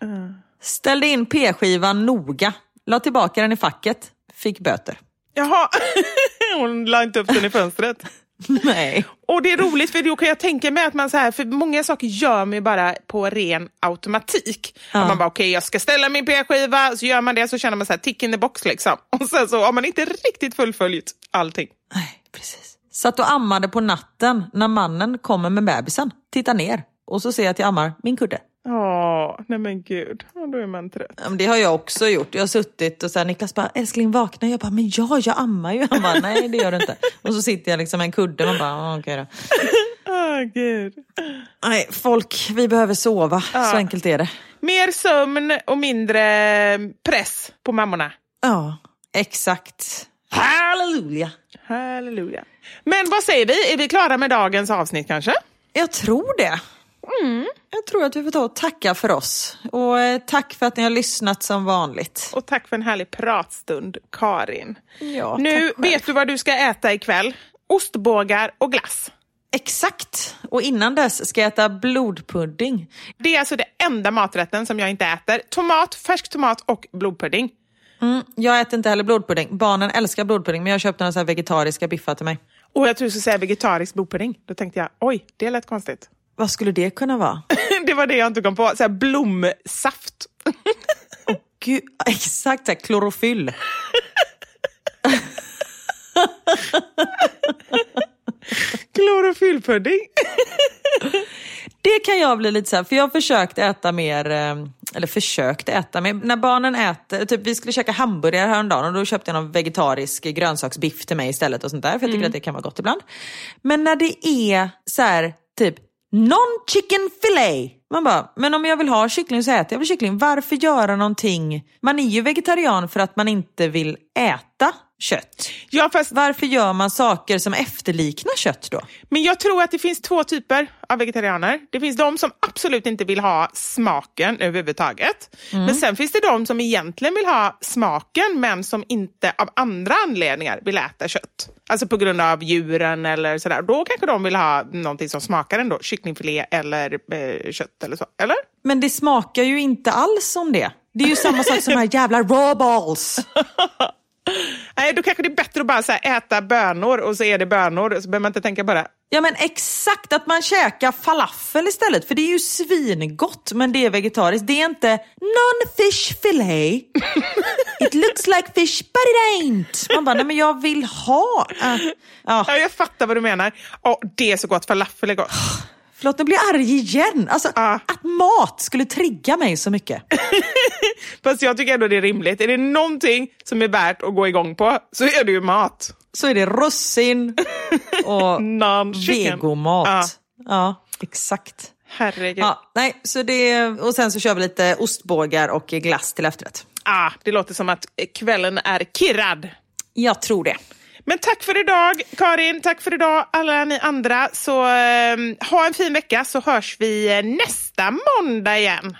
[SPEAKER 1] Ställde in p-skivan noga. La tillbaka den i facket. Fick böter.
[SPEAKER 2] Jaha, <laughs> hon la inte upp den i fönstret. <laughs>
[SPEAKER 1] Nej.
[SPEAKER 2] Och det är roligt för då kan jag tänka mig att man så här, för många saker gör man ju bara på ren automatik. Att man bara okej jag ska ställa min p-skiva, så gör man det så känner man så här tick in the box liksom. <laughs> Och sen så har man inte riktigt fullföljt allting.
[SPEAKER 1] Nej, precis. Satt och ammade på natten när mannen kommer med bebisen. Tittar ner och så ser jag att jag ammar min kudde.
[SPEAKER 2] Åh, nej men gud, Ja, då är man trött.
[SPEAKER 1] Ja, men Det har jag också gjort. Jag har suttit och så här, Niklas bara, älskling vakna. Jag bara, men ja, jag ammar ju. Han bara, nej det gör du inte. Och så sitter jag liksom med en kudde. Man bara, "Ah, okej då. <laughs>
[SPEAKER 2] Åh gud.
[SPEAKER 1] Nej, folk, vi behöver sova. Så enkelt är det.
[SPEAKER 2] Mer sömn och mindre press på mammorna.
[SPEAKER 1] Ja, exakt. Halleluja.
[SPEAKER 2] Halleluja. Men vad säger vi? Är vi klara med dagens avsnitt kanske?
[SPEAKER 1] Jag tror det. Jag tror att vi får ta och tacka för oss. Och eh, tack för att ni har lyssnat som vanligt.
[SPEAKER 2] Och tack för en härlig pratstund, Karin.
[SPEAKER 1] Ja,
[SPEAKER 2] nu vet du vad du ska äta ikväll. Ostbågar och glass.
[SPEAKER 1] Exakt. Och innan dess ska jag äta blodpudding.
[SPEAKER 2] Det är alltså det enda maträtten som jag inte äter. Tomat, färsk tomat och blodpudding.
[SPEAKER 1] Mm, jag äter inte heller blodpudding. Barnen älskar blodpudding men jag köpte några så vegetariska biffar till mig.
[SPEAKER 2] Och jag tror du skulle säga vegetarisk blodpudding. Då tänkte jag, oj, det lät konstigt. <laughs>
[SPEAKER 1] Vad skulle det kunna vara?
[SPEAKER 2] det var det jag inte kom på. Så här blomsaft. <laughs>
[SPEAKER 1] Gud, <laughs> exakt, så här, klorofyll.
[SPEAKER 2] Klorofyllpudding.
[SPEAKER 1] Det kan jag bli lite så här, för jag har försökt äta mer, eh, eller försökt äta mer, när barnen äter, typ vi skulle käka hamburgare häromdagen och då köpte jag någon vegetarisk grönsaksbiff till mig istället och sånt där, för jag tycker att det kan vara gott ibland. Men när det är så här, typ Non-chicken fillet. Man bara, men om jag vill ha kyckling så äter jag väl kyckling. Varför göra någonting? Man är ju vegetarian för att man inte vill äta kött.
[SPEAKER 2] Ja, fast,
[SPEAKER 1] Varför gör man saker som efterliknar kött då?
[SPEAKER 2] men jag tror att det finns två typer av vegetarianer. Det finns de som absolut inte vill ha smaken överhuvudtaget. Men sen finns det de som egentligen vill ha smaken men som inte av andra anledningar vill äta kött. Alltså på grund av djuren eller sådär. Då kanske de vill ha någonting som smakar ändå. Kycklingfilé eller eh, kött eller så. Eller?
[SPEAKER 1] Men det smakar ju inte alls som det. Det är ju samma sak som de här jävla raw balls. <laughs>
[SPEAKER 2] Nej, då kanske det är bättre att bara så här, äta bönor och så är det bönor. Så behöver man inte tänka på det.
[SPEAKER 1] Ja men exakt, att man käkar falafel istället. För det är ju svingott men det är vegetariskt. Det är inte non-fish fillet. <laughs> It looks like fish but it ain't. Man bara, nej men jag vill ha. Uh, ja.
[SPEAKER 2] Ja, jag fattar vad du menar. Åh, det är så gott. Falafel är gott.
[SPEAKER 1] Förlåt, nu blir jag arg igen. Alltså,
[SPEAKER 2] Ja.
[SPEAKER 1] Att mat skulle trigga mig så mycket. <laughs>
[SPEAKER 2] Fast jag tycker ändå det är rimligt. Är det någonting som är värt att gå igång på så är det ju mat.
[SPEAKER 1] Så är det russin och <laughs> vegomat.
[SPEAKER 2] Ja.
[SPEAKER 1] Ja. exakt.
[SPEAKER 2] Herregud.
[SPEAKER 1] Ja, nej, så det, och sen så kör vi lite ostbågar och glass till efterrätt.
[SPEAKER 2] Ah, det låter som att kvällen är kirrad.
[SPEAKER 1] Jag tror det.
[SPEAKER 2] Men tack för idag, Karin. Tack för idag, alla ni andra. Så eh, ha en fin vecka så hörs vi eh, nästa måndag igen.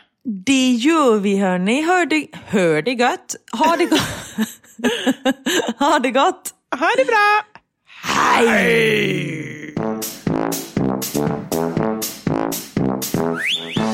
[SPEAKER 1] Det gör vi hörni. Hör det, hör det gött. Ha det gott. <laughs> ha det gott.
[SPEAKER 2] Ha det bra!
[SPEAKER 1] Hej!
[SPEAKER 4] Mamma